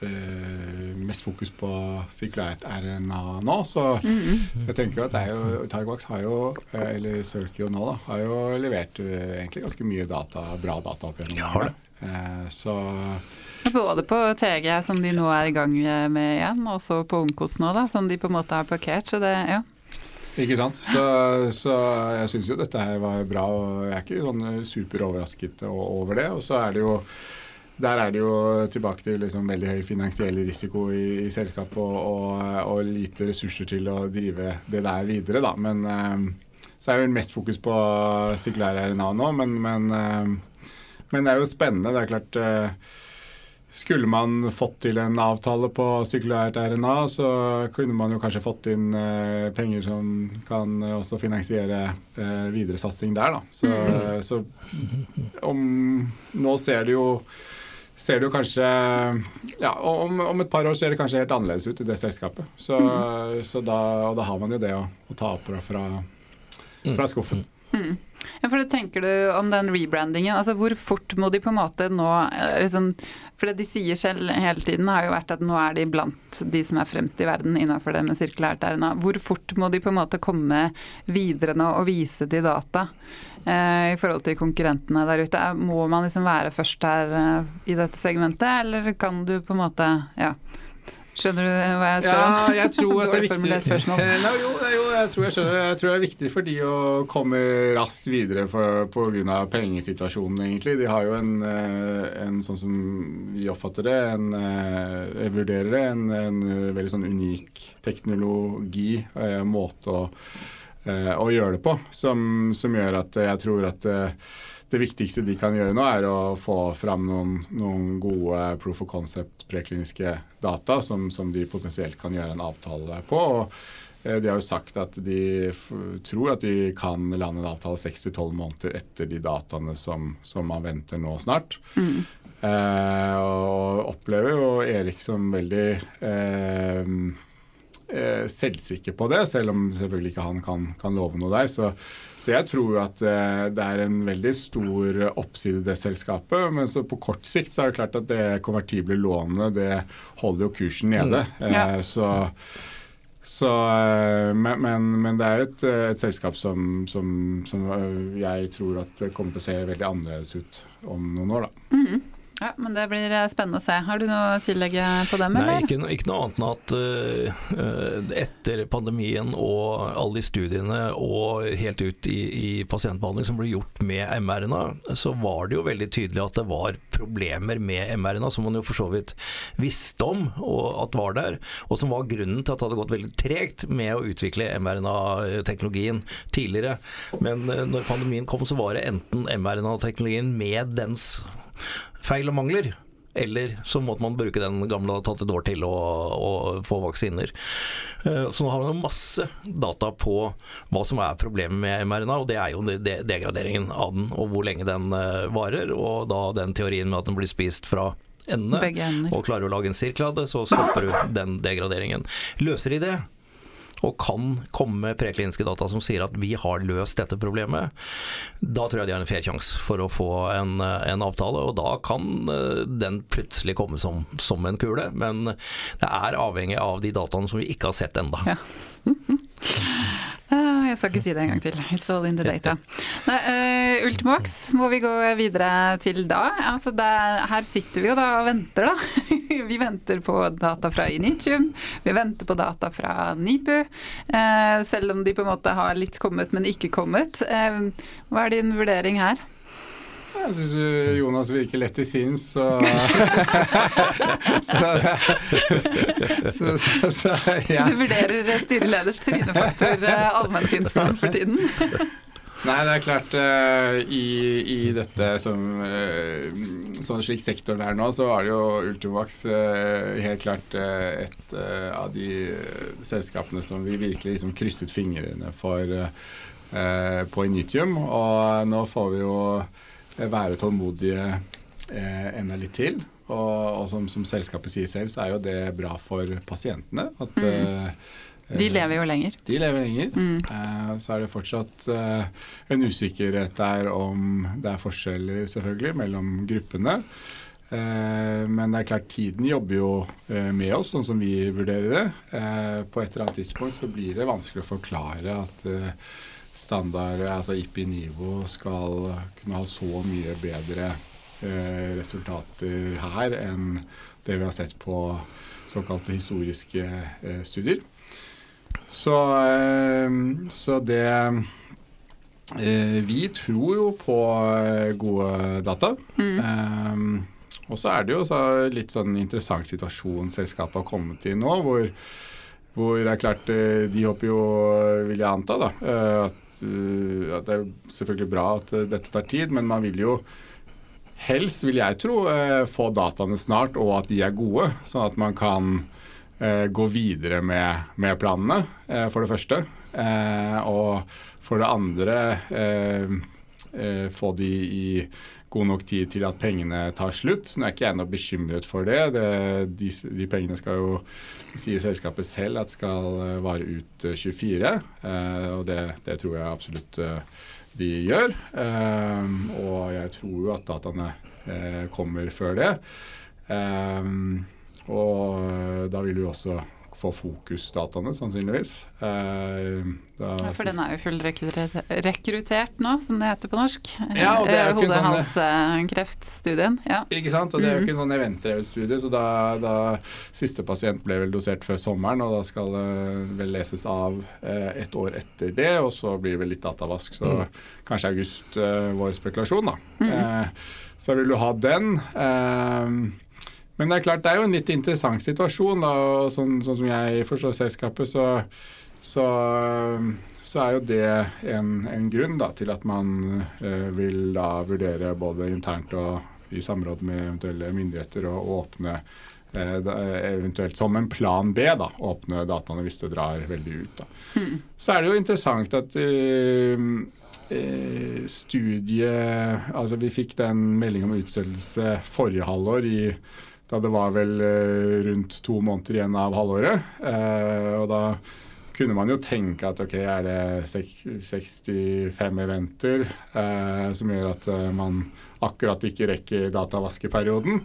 eh, mest fokus på sirkulært RNA nå, så mm -hmm. jeg tenker at det er jo Targovax har jo, eh, eller Circio nå, da, har jo levert egentlig ganske mye data, bra data opp gjennom årene. Så både på TG, som de nå er i gang med igjen, og så på Ungkos nå, da, som de på en måte har parkert. Så det, ja. Ikke sant. Så, så jeg syns jo dette her var bra, og jeg er ikke sånn superoverrasket over det. Og så er det jo der er det jo tilbake til liksom veldig høy finansiell risiko i, i selskapet og, og, og, lite ressurser til å drive det der videre, da. Men øh, så er det vel mest fokus på sirkulær RNA nå, men, men, øh, men, det er jo spennende. Det er klart uh, skulle man fått til en avtale på sirkulært RNA, så kunne man jo kanskje fått inn eh, penger som kan også finansiere eh, videre satsing der, da. Så, mm. så om Nå ser det jo ser det jo kanskje Ja, om, om, et par år ser det kanskje helt annerledes ut i det selskapet. Så, mm. så da, og da har man jo det å, å ta opp fra, fra skuffen. Mm. Ja, for det tenker du om den rebrandingen. altså Hvor fort må de på en måte nå liksom, For det de sier selv hele tiden, har jo vært at nå er de blant de som er fremst i verden innenfor det med sirkulært RNA. Hvor fort må de på en måte komme videre nå og vise til data eh, i forhold til konkurrentene der ute? Må man liksom være først her eh, i dette segmentet, eller kan du på en måte ja, Skjønner du hva jeg spør om? Ja, jeg tror at det er viktig. Eh, Nei, jo, jo, jeg, tror jeg, skjønner, jeg tror det er viktig for de å komme raskt videre pga. pengesituasjonen, egentlig. De har jo en, eh, en, sånn som vi oppfatter det, en, eh, jeg vurderer det, en, en veldig sånn unik teknologi, måte å, å gjøre det på, som, som gjør at jeg tror at det viktigste de kan gjøre nå, er å få fram noen, noen gode proof of concept prekliniske data som, som, de potensielt kan gjøre en avtale på. og eh, de har jo sagt at de tror at de kan lande en avtale 6-12 måneder etter de dataene som, som, man venter nå snart. Mm. Eh, og opplever jo Erik som veldig eh, eh, selvsikker på det, selv om selvfølgelig ikke han kan, kan love noe der. Så, så jeg tror jo at eh, det er en veldig stor oppside i det selskapet. Men så på kort sikt så er det klart at det konvertible lånet det holder jo kursen nede. Mm. Ja. Eh, så, så eh, men, men, men, det er et, et selskap som, som, som, jeg tror at kommer til å se veldig annerledes ut om noen år. da. Mm. Ja, men Det blir eh, spennende å se. Har du noe å tillegge på dem? Nei, ikke, ikke, noe annet enn at uh, etter pandemien og alle de studiene og helt ut i, i, pasientbehandling som ble gjort med mRNA, så var det jo veldig tydelig at det var problemer med mRNA, som man jo for så vidt visste om og at var der, og som var grunnen til at det hadde gått veldig tregt med å utvikle mRNA-teknologien tidligere. Men uh, når pandemien kom, så var det enten mRNA-teknologien med dens feil og mangler. eller så måtte man bruke den gamle og tatt et år til å, å få vaksiner. Eh, så nå har man masse data på hva som er problemet med mRNA, og det er jo degraderingen av den, og hvor lenge den eh, varer, og da den teorien med at den blir spist fra endene, og klarer å lage en sirkel av det, så stopper du den degraderingen. Løser de det, og kan komme med prekliniske data som sier at vi har løst dette problemet, da tror jeg de har en fair sjanse for å få en, en, avtale. Og da kan eh, den plutselig komme som, som, en kule. Men det er avhengig av de dataene som vi ikke har sett enda. Ja. jeg skal ikke si det en gang til. It's all in the data. Nei, uh, Ultimax må vi gå videre til da. Altså der, her sitter vi jo da og venter, da. vi venter på data fra Initium. Vi venter på data fra NIPU. Uh, selv om de på en måte har litt kommet, men ikke kommet. Uh, hva er din vurdering her? Jeg syns Jonas virker lett i sinns, så Så, så, så, så ja. Du vurderer styreleders trynefaktor eh, allmenntilstand for tiden? Nei, det er klart uh, i, i, dette som uh, sånn slik sektoren er nå, så var det jo Ultimax uh, helt klart et av de selskapene som vi virkelig liksom krysset fingrene for på Initium. Og nå får vi jo være tålmodige eh, enda litt til. Og, og som, som, selskapet sier selv, så er jo det bra for pasientene. At, mm. eh, de lever jo lenger. De lever lenger. Mm. Eh, så er det fortsatt eh, en usikkerhet der om det er forskjeller selvfølgelig mellom gruppene. Eh, men det er klart tiden jobber jo eh, med oss, sånn som vi vurderer det. Eh, på et eller annet tidspunkt så blir det vanskelig å forklare at standard, altså IPI-nivå, skal kunne ha så mye bedre eh, resultater her enn det vi har sett på såkalte historiske eh, studier. Så, eh, så det eh, Vi tror jo på eh, gode data. Mm. Eh, og så er det jo så litt sånn interessant situasjon selskapet har kommet i nå, hvor, hvor det er klart De håper jo, vil jeg anta, da, at uh, Det er selvfølgelig bra at uh, dette tar tid, men man vil jo helst, vil jeg tro, uh, få dataene snart, og at de er gode. Sånn at man kan gå videre med, med planene, for det første. og for det andre få de i god nok tid til at pengene tar slutt. Nå er ikke jeg noe bekymret for det. det de, de, pengene skal jo, sier selskapet selv at skal eh, vare ut 24. Uh, eh, og det, det, tror jeg absolutt de gjør. Og jeg tror jo at dataene kommer før det. og da vil vi også få fokusdataene, sannsynligvis. Eh, da, ja, for den er jo fullrekruttert nå, som det heter på norsk. Ja, og det er jo ikke sånn Hode-halskreftstudien. Ja. Ikke sant, og det er jo mhm. ikke en sånn eventdrevet studie, så da, da, siste pasient ble vel dosert før sommeren, og da skal det vel leses av eh, et år etter det, og så blir det vel litt datavask, så mm. kanskje august eh, vår spekulasjon, da. Mm. Eh, så vil du ha den. Eh, men det er klart, det er jo en litt interessant situasjon. da, og Sånn, sånn som jeg forstår selskapet, så, så, så er jo det en, en, grunn da, til at man eh, vil da vurdere både internt og i samråd med eventuelle myndigheter å åpne eh, eventuelt som en plan B, da, åpne dataene hvis det drar veldig ut. da. Mm. Så er det jo interessant at eh, eh studiet Altså vi fikk den melding om utstedelse forrige halvår i da det var vel eh, rundt to måneder igjen av halvåret. Eh, og da kunne man jo tenke at ok, er det 65 eventer eh, som gjør at man akkurat ikke rekker datavaskeperioden.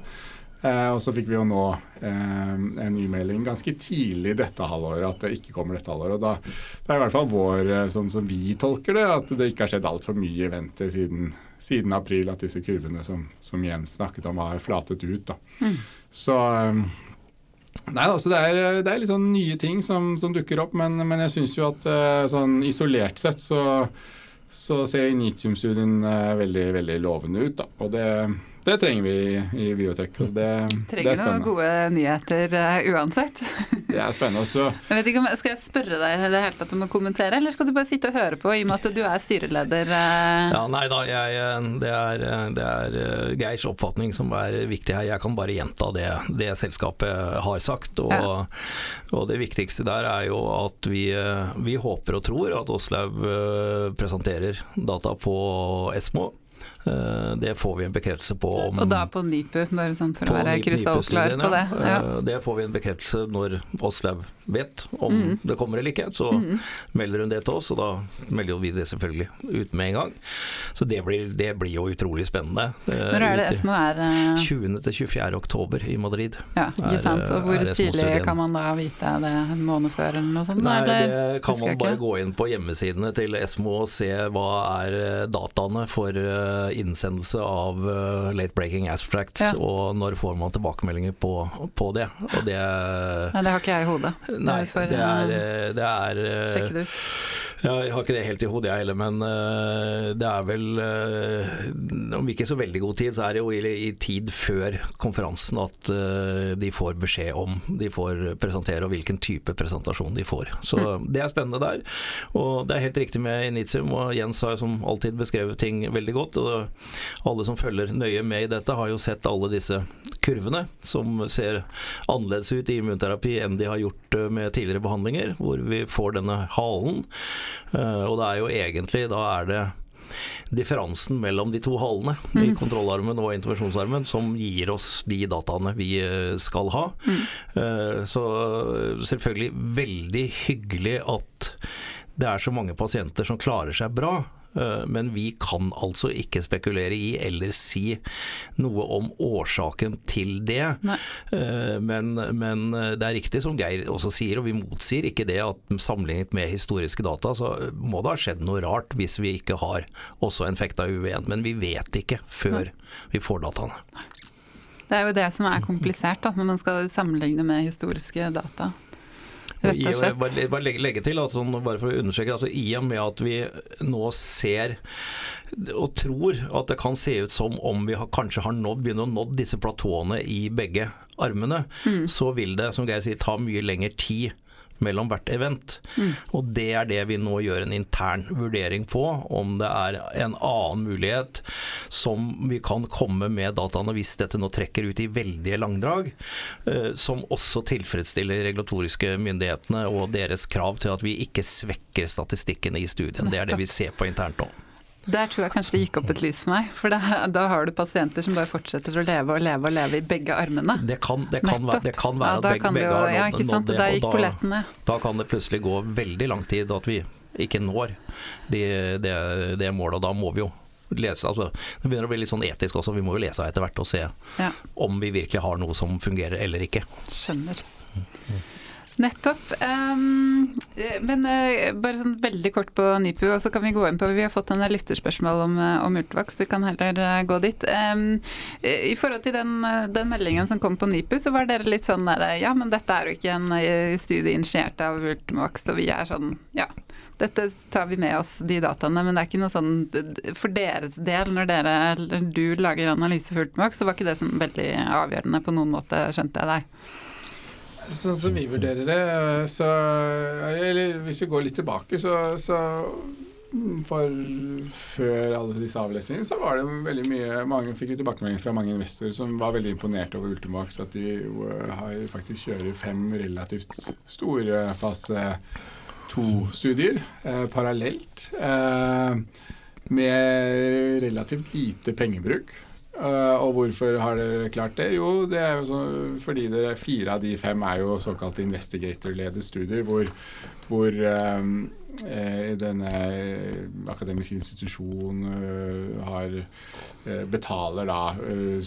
Og så fikk vi jo nå en melding ganske tidlig dette halvåret at det ikke kommer dette halvåret. Og da, det er i hvert fall vår, sånn som vi tolker det, at det ikke har skjedd altfor mye eventer siden siden april at disse kurvene som, som Jens snakket om, har flatet ut. Mm. Så um, Nei, altså det, er, det er litt sånn nye ting som, som dukker opp, men, men jeg syns jo at uh, sånn isolert sett så, så ser Initium-studien uh, veldig, veldig lovende ut. Da. Og det, det trenger vi i, biotek. Det, trenger det noen gode nyheter uh, uansett. det er spennende. Også. Jeg vet ikke om, Skal jeg spørre deg i det hele tatt om å kommentere, eller skal du bare sitte og høre på, i og med at du er styreleder? Uh... Ja, Nei da, jeg, det, er, det er eh, Geirs oppfatning som er viktig her. Jeg kan bare gjenta det, det selskapet har sagt. Og, ja. og, det viktigste der er jo at vi, eh, vi håper og tror at Åslaug presenterer data på Esmo Eh, det får vi en bekreftelse på om Og da på NIPU, bare sånn for å være krystallklar på det? Ja. Eh, det får vi en bekreftelse når Åslaug vet om mm. det kommer eller ikke. Så mm. melder hun det til oss, og da melder vi det selvfølgelig ut med en gang. Så det blir, det blir jo utrolig spennende. Når er det Esmo er? 20. til 24. oktober i Madrid. Ja, ikke sant. Og hvor tidlig kan man da vite det? En måned før eller noe sånt? Nei, det kan man bare gå inn på hjemmesidene til Esmo og se hva er dataene for innsendelse av uh, late breaking abstracts, ja. og når får man tilbakemeldinger på, på det? Og det ja, det har ikke jeg i hodet. Nei, det er, eh, det er eh, Sjekke det ut. Jeg har ikke det helt i hodet, jeg heller, men uh, det er vel uh, Om ikke så veldig god tid, så er det jo i, i tid før konferansen at uh, de får beskjed om de får presentere, og hvilken type presentasjon de får. Så mm. det er spennende der. Og det er helt riktig med Initium, og Jens har som alltid beskrevet ting veldig godt. Og alle som følger nøye med i dette, har jo sett alle disse kurvene som ser annerledes ut i immunterapi enn de har gjort med tidligere behandlinger, hvor vi får denne halen. Eh, og det er jo egentlig Da er det differansen mellom de to halene mm. i kontrollarmen og intervensjonsarmen som gir oss de dataene vi eh, skal ha. Mm. Så selvfølgelig veldig hyggelig at det er så mange pasienter som klarer seg bra. Eh, men vi kan altså ikke spekulere i eller si noe om årsaken til det. Eh, men, men, det er riktig som Geir også sier, og vi motsier ikke det at sammenlignet med historiske data, så må det ha skjedd noe rart hvis vi ikke har også en fekta UV1. Men vi vet ikke før vi får dataene. Det er jo det som er komplisert da, når man skal sammenligne med historiske data. Rett og slett. Bare, bare legge, legge, til, altså, bare for å understreke, altså, i og med at vi nå ser og tror at det kan se ut som om vi har, kanskje har nådd, begynner å nådd disse platåene i begge armene, mm. så vil det, som Geir sier, ta mye lengre tid mellom hvert event. Mm. Og det er det vi nå gjør en intern vurdering på, om det er en annen mulighet som vi kan komme med dataene hvis dette nå trekker ut i veldige langdrag, eh, som også tilfredsstiller regulatoriske myndighetene og deres krav til at vi ikke svekker statistikken i studien. Det er det vi ser på internt nå. Der tror jeg kanskje det gikk opp et lys for meg. For da, da, har du pasienter som bare fortsetter å leve og leve og leve i begge armene. Det kan, det kan, være, det kan være, ja, at begge, begge har ja, nådd det. gikk polletten ja. Da kan det plutselig gå veldig lang tid at vi ikke når det, de, de målet. Og da må vi jo lese altså, Det begynner å bli litt sånn etisk også, vi må jo lese etter hvert og se ja. om vi virkelig har noe som fungerer eller ikke. Skjønner. Nettopp. Um, men uh, bare sånn veldig kort på NIPU, og så kan vi gå inn på Vi har fått en lytterspørsmål om, uh, om Ultivax, vi kan heller uh, gå dit. Um, I forhold til den, den, meldingen som kom på NIPU, så var dere litt sånn der Ja, men dette er jo ikke en studie initiert av Ultimax, og vi er sånn Ja. Dette tar vi med oss, de dataene, men det er ikke noe sånn For deres del, når dere eller du lager analyse for Ultimax, så var ikke det sånn veldig avgjørende på noen måte, skjønte jeg deg? Sånn som vi vurderer det, så Eller hvis vi går litt tilbake, så, så for før alle disse avlesningene så var det veldig mye mange fikk tilbakemeldinger fra mange investorer som var veldig imponert over Ultimax. At de faktisk kjører fem relativt store fase to-studier eh, parallelt. Eh, med relativt lite pengebruk. Uh, og hvorfor har dere klart det? Jo, det er jo så, fordi dere, fire av de fem er jo såkalt investigator-ledede studier, hvor, hvor um, eh, denne akademiske institusjonen har, betaler da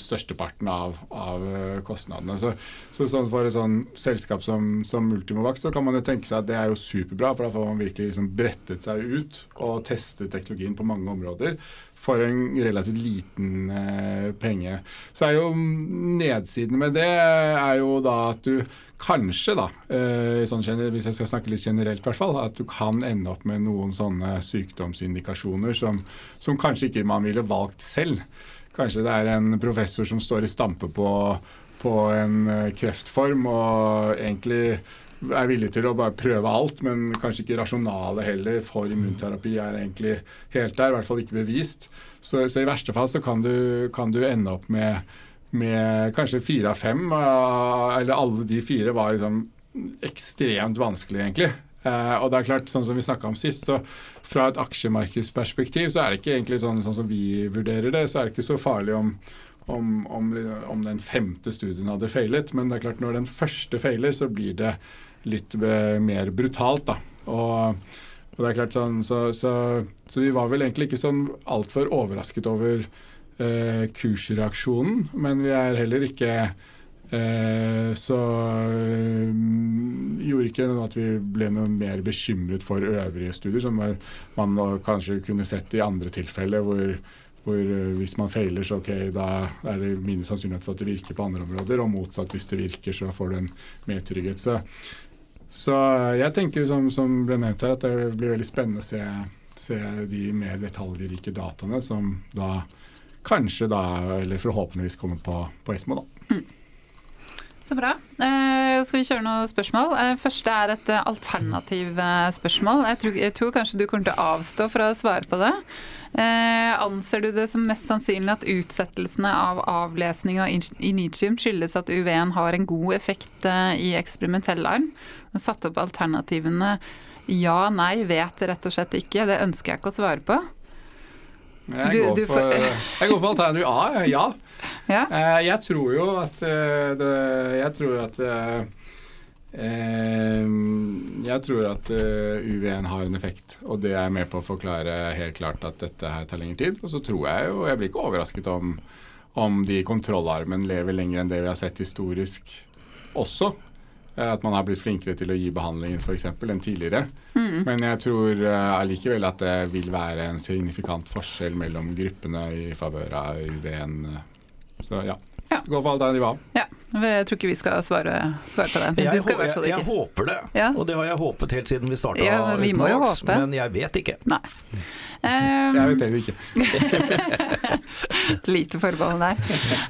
størsteparten av, av kostnadene. Så, så sånn for et sånn selskap som, som Ultimovax så kan man jo tenke seg at det er jo superbra, for da får man virkelig liksom brettet seg ut og testet teknologien på mange områder for en relativt liten eh, penge. Så er jo nedsidene med det er jo da at du kanskje, da, eh, sånn hvis jeg skal snakke litt generelt, hvert fall, at du kan ende opp med noen sånne sykdomsindikasjoner som, som kanskje ikke man ville valgt selv. Kanskje det er en professor som står i stampe på, på en eh, kreftform og egentlig er villig til å bare prøve alt, men kanskje ikke rasjonale heller for immunterapi er egentlig helt der, i hvert fall ikke bevist. Så, så i verste fall så kan du, kan du ende opp med, med kanskje fire av fem, eller alle de fire var liksom ekstremt vanskelig, egentlig. Uh, og det er klart, sånn som vi snakka om sist, så fra et aksjemarkedsperspektiv så er det ikke egentlig sånn, sånn som vi vurderer det, så er det ikke så farlig om, om, om, om den femte studien hadde feilet. Men det er klart, når den første feiler, så blir det litt mer brutalt, da. Og, og det er klart sånn, så, så, så, vi var vel egentlig ikke sånn altfor overrasket over eh, kursreaksjonen, men vi er heller ikke Eh, så øh, gjorde ikke at vi ble noe mer bekymret for øvrige studier, som man kanskje kunne sett i andre tilfeller, hvor, hvor eh, hvis man feiler, så ok, da er det mindre sannsynlighet for at det virker på andre områder, og motsatt, hvis det virker, så får du en mer trygghet. Så, så jeg tenker som, som ble nevnt her, at det blir veldig spennende å se, se de mer detaljrike dataene som da kanskje da, eller forhåpentligvis kommer på, på ESMO. da. Mm. Så bra. Eh, skal vi kjøre noen spørsmål? Eh, første er et eh, eh, spørsmål. Jeg tror, jeg tror, kanskje du kommer til å avstå fra å svare på det. Eh, anser du det som mest sannsynlig at utsettelsene av avlesning av initium skyldes at UV-en har en god effekt eh, i eksperimentell arm? Satt opp alternativene ja, nei, vet rett og slett ikke. Det ønsker jeg ikke å svare på. Jeg, du, går, du for, jeg går for alternativ A, ja. ja. Eh, jeg tror jo at eh, det, Jeg tror at eh, jeg tror at UV1 har en effekt, og det er med på å forklare helt klart at dette her tar lengre tid. Og så tror jeg jo, jeg blir ikke overrasket om, om de kontrollarmen lever lenger enn det vi har sett historisk også. At man har blitt flinkere til å gi behandlingen f.eks. enn tidligere. Mm. Men jeg tror uh, at det vil være en signifikant forskjell mellom gruppene i favør av UV-en. Så ja. ja. Gå for alternativ A. Ja. Jeg tror ikke vi skal svare, svare på det. Jeg, jeg, jeg, håper det, ja. og det har jeg håpet helt siden vi starta ja, men, men jeg vet ikke. Nei. Um, jeg vet heller ikke. lite forbehold der.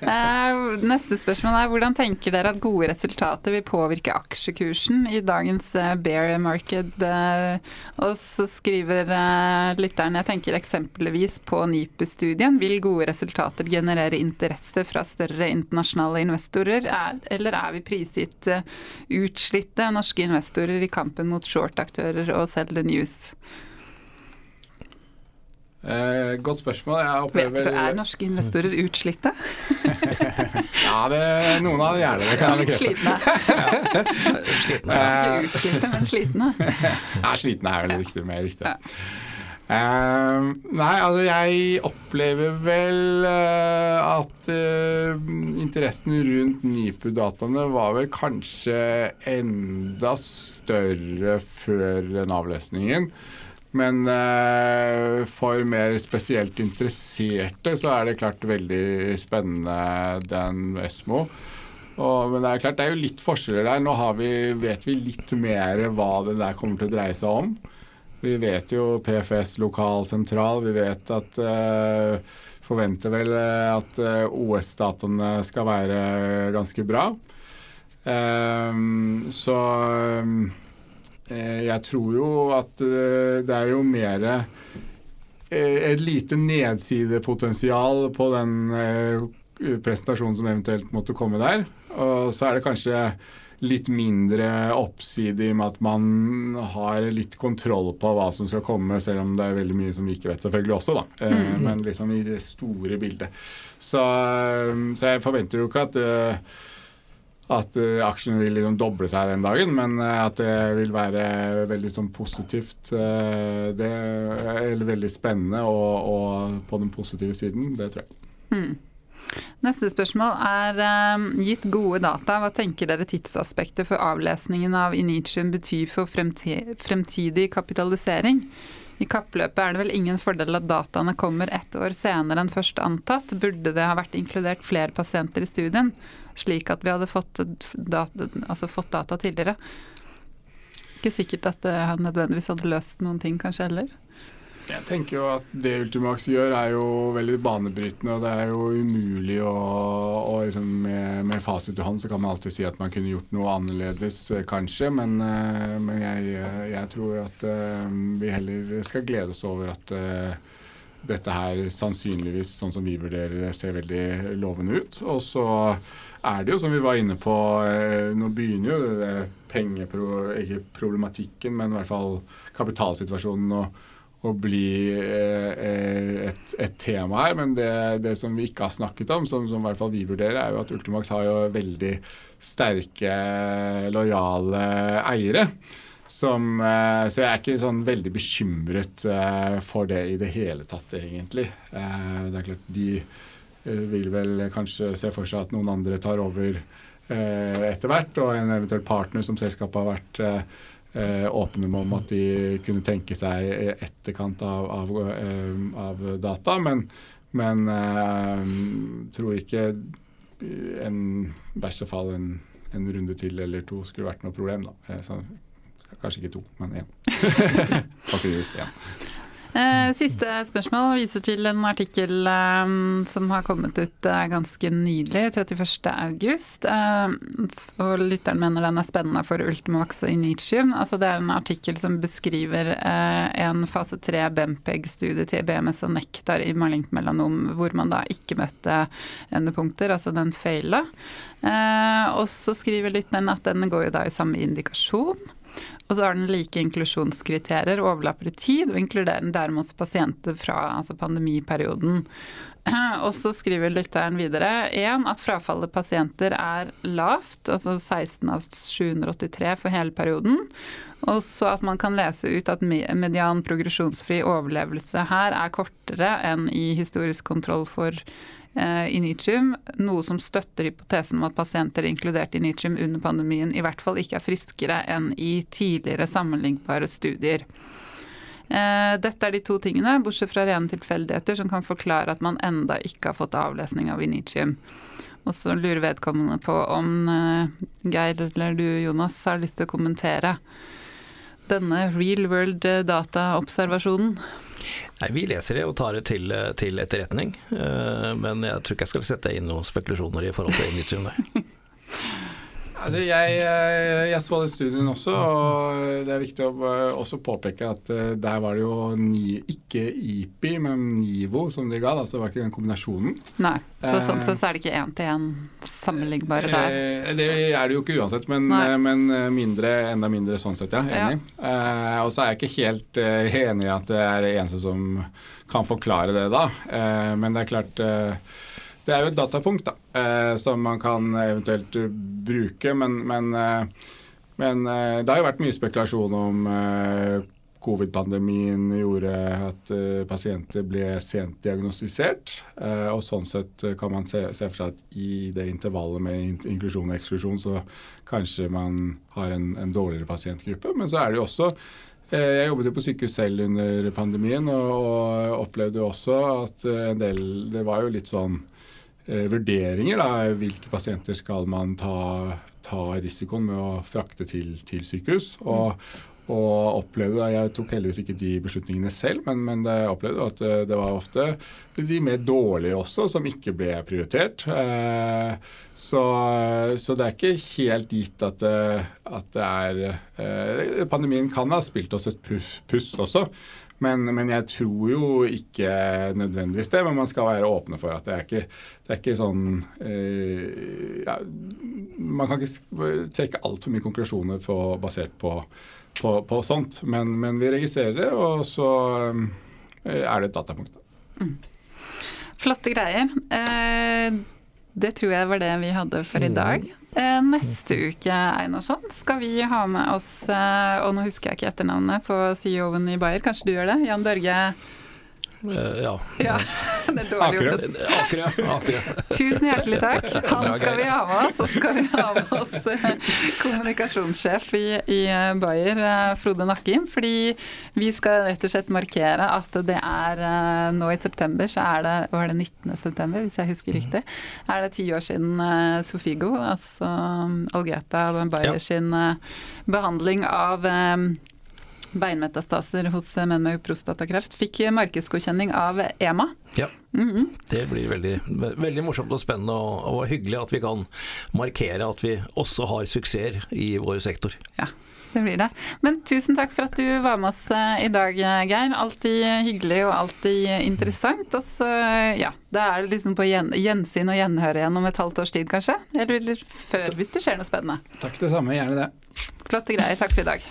Uh, neste spørsmål er hvordan tenker dere at gode resultater vil påvirke aksjekursen i dagens uh, bear market? Uh, og så skriver lytteren jeg tenker eksempelvis på NIPU-studien. Vil gode resultater generere interesse fra større internasjonale investorer, er, eller er vi prisgitt utslitte norske investorer i kampen mot short-aktører og sell the news? Eh, godt spørsmål. Jeg opplever Vet du, Er norske investorer utslitte? ja, det, noen av de er det. Kan jeg slitne. slitne. Ikke utslitte, men slitne. ja, slitne er vel riktig, mer riktig. Ja. Uh, nei, altså jeg opplever vel uh, at uh, interessen rundt NIPU-dataene var vel kanskje enda større før den avlesningen. Men eh, for mer spesielt interesserte så er det klart veldig spennende den Esmo. Og, men det er klart det er jo litt forskjeller der. Nå vi, vet vi litt mer hva det der kommer til å dreie seg om. Vi vet jo PFS lokal sentral. Vi vet at uh, Forventer vel at uh, OS-dataene skal være ganske bra. Um, så um, Eh, jeg tror jo at uh, det er jo mer eh, et lite nedsidepotensial på den presentasjonen som eventuelt måtte komme der. Og så er det kanskje litt mindre oppside i og med at man har litt kontroll på hva som skal komme, selv om det er veldig mye som vi ikke vet, selvfølgelig også, da. Mm. Men liksom i det store bildet. Så, så jeg forventer jo ikke at at aksjene vil liksom doble seg den dagen, men at det vil være veldig sånn positivt det, Eller veldig spennende og, og, på den positive siden, det tror jeg. Mm. Neste spørsmål er gitt gode data, hva tenker dere tidsaspektet for avlesningen av Initium betyr for fremtidig kapitalisering? I kappløpet er det vel ingen fordel at dataene kommer ett år senere enn først antatt. Burde det ha vært inkludert flere pasienter i studien? slik at vi hadde fått data, altså fått data tidligere. Ikke sikkert at det nødvendigvis hadde løst noen ting, kanskje heller. Jeg tenker jo at det Ultimax gjør er jo veldig banebrytende, og det er jo umulig å, å liksom med, med, fasit i hånd så kan man alltid si at man kunne gjort noe annerledes, eh, kanskje. Men, eh, men jeg, jeg, tror at vi heller skal glede oss over at dette her sannsynligvis, sånn som vi vurderer ser veldig lovende ut. Og så er det jo, som vi var inne på, nå begynner jo det pengeproblematikken, men i hvert fall kapitalsituasjonen og, og bli eh, et, et, tema her. Men det, det, som vi ikke har snakket om, som, som, i hvert fall vi vurderer, er jo at Ultimax har jo veldig sterke, lojale eiere. Som, eh, så jeg er ikke sånn veldig bekymret eh, for det i det hele tatt, egentlig. Det er klart, de vil vel kanskje se for seg at noen andre tar over Eh, etter hvert, og en eventuell partner som selskapet har vært eh, åpne med om at de kunne tenke seg etterkant av, av, eh, av data. Men, men tror ikke en verste fall en, en, runde til eller to skulle vært noe problem. da. Så, kanskje ikke to, men én. Sannsynligvis én. Eh, siste spørsmål viser til en artikkel eh, som har kommet ut eh, ganske nylig, 31.8. Og lytteren mener den er spennende for Ultimax og Initium. Altså det er en artikkel som beskriver en fase 3 Bempeg-studie til BMS og Nektar i malignt melanom, hvor man da ikke møtte endepunkter, altså den feila. Og så skriver lytteren at den går jo da i samme indikasjon. Og så har den like inklusjonskriterier, overlapper i tid, og inkluderer dermed også pasienter fra altså pandemiperioden. Og så skriver lytteren videre 1. at frafallet pasienter er lavt, altså 16 av 783 for hele perioden. Og så at man kan lese ut at median progresjonsfri overlevelse her er kortere enn i historisk kontroll for i Nitium, noe som støtter hypotesen om at pasienter inkludert i Nitium under pandemien i hvert fall ikke er friskere enn i tidligere sammenlignbare studier. Eh, dette er de to tingene, bortsett fra rene tilfeldigheter, som kan forklare at man enda ikke har fått avlesning av Initium. Og så lurer vedkommende på om eh, Geir eller du, Jonas, har lyst til å kommentere denne real world data-observasjonen. Nei, Vi leser det og tar det til, til etterretning. Uh, men jeg tror ikke jeg skal sette inn noen spekulasjoner i forhold til Initium der. Altså, jeg, eh, jeg, så den studien også, og det er viktig å eh, også påpeke at der var det jo ni, ikke IPI, men NIVO som de ga. Da, så det var ikke den kombinasjonen. Nei, så sånn sett så er det ikke én-til-én sammenlignbare der? Det er det jo ikke uansett, men, men mindre, enda mindre sånn sett, ja. Enig. Ja. Eh, og så er jeg ikke helt eh, enig i at det er det eneste som kan forklare det, da. Eh, men det er klart det er jo et datapunkt da, eh, som man kan eventuelt bruke, men, men, eh, men eh, det har jo vært mye spekulasjon om covid-pandemien gjorde at pasienter ble sent diagnostisert. og Sånn sett kan man se, se for seg at i det intervallet med inklusjon og eksklusjon, så kanskje man har en, en dårligere pasientgruppe. Men så er det jo også jeg jobbet jo på sykehus selv under pandemien og, opplevde også at en del Det var jo litt sånn eh, vurderinger. Da. Hvilke pasienter skal man ta, ta risikoen med å frakte til, til sykehus? Og, og opplevde, Jeg tok heldigvis ikke de beslutningene selv, men, men jeg opplevde at eh, det var ofte de mer dårlige også som ikke ble prioritert. Eh, så, så, det er ikke helt gitt at, det, at det er eh, Pandemien kan ha spilt oss et puss også. Men, men, jeg tror jo ikke nødvendigvis det. Men man skal være åpne for at det er ikke, det er ikke sånn eh, ja, Man kan ikke trekke altfor mye konklusjoner på, basert på, på, på sånt. Men, men, vi registrerer det, og så eh, er det et datapunkt. Mm. Flotte greier. Eh, det tror jeg var det vi hadde for i mm. dag. Eh, neste uke Einarsson, skal vi ha med oss eh, Og nå husker jeg ikke etternavnet på CEO-en i Bayer, kanskje du gjør det? Jan Børge ja. ja. Det er dårlig gjort. Tusen hjertelig takk. Han skal vi ha med oss. Og så skal vi ha med oss uh, kommunikasjonssjef i, i uh, Bayer, Frode Nakkim. Fordi vi skal rett og slett markere at det er nå i september, så er det var det 19. september, hvis jeg husker riktig, er det ti år siden Sofigo, altså Algeta Bayer sin behandling av beinmetastaser hos menn med prostatakreft fikk markedsgodkjenning av EMA. Ja. Mm -hmm. Det blir veldig, veldig, morsomt og spennende og, og, hyggelig at vi kan markere at vi også har suksess i vår sektor. Ja, det blir det. Men tusen takk for at du var med oss eh, i dag, Geir. Alltid hyggelig og alltid interessant. Og så, ja, da er det liksom på gjensyn og gjenhør igjen om et halvt års tid, kanskje? Eller før, hvis det skjer noe spennende. Takk det samme, gjerne det. Flotte greier. Takk for i dag.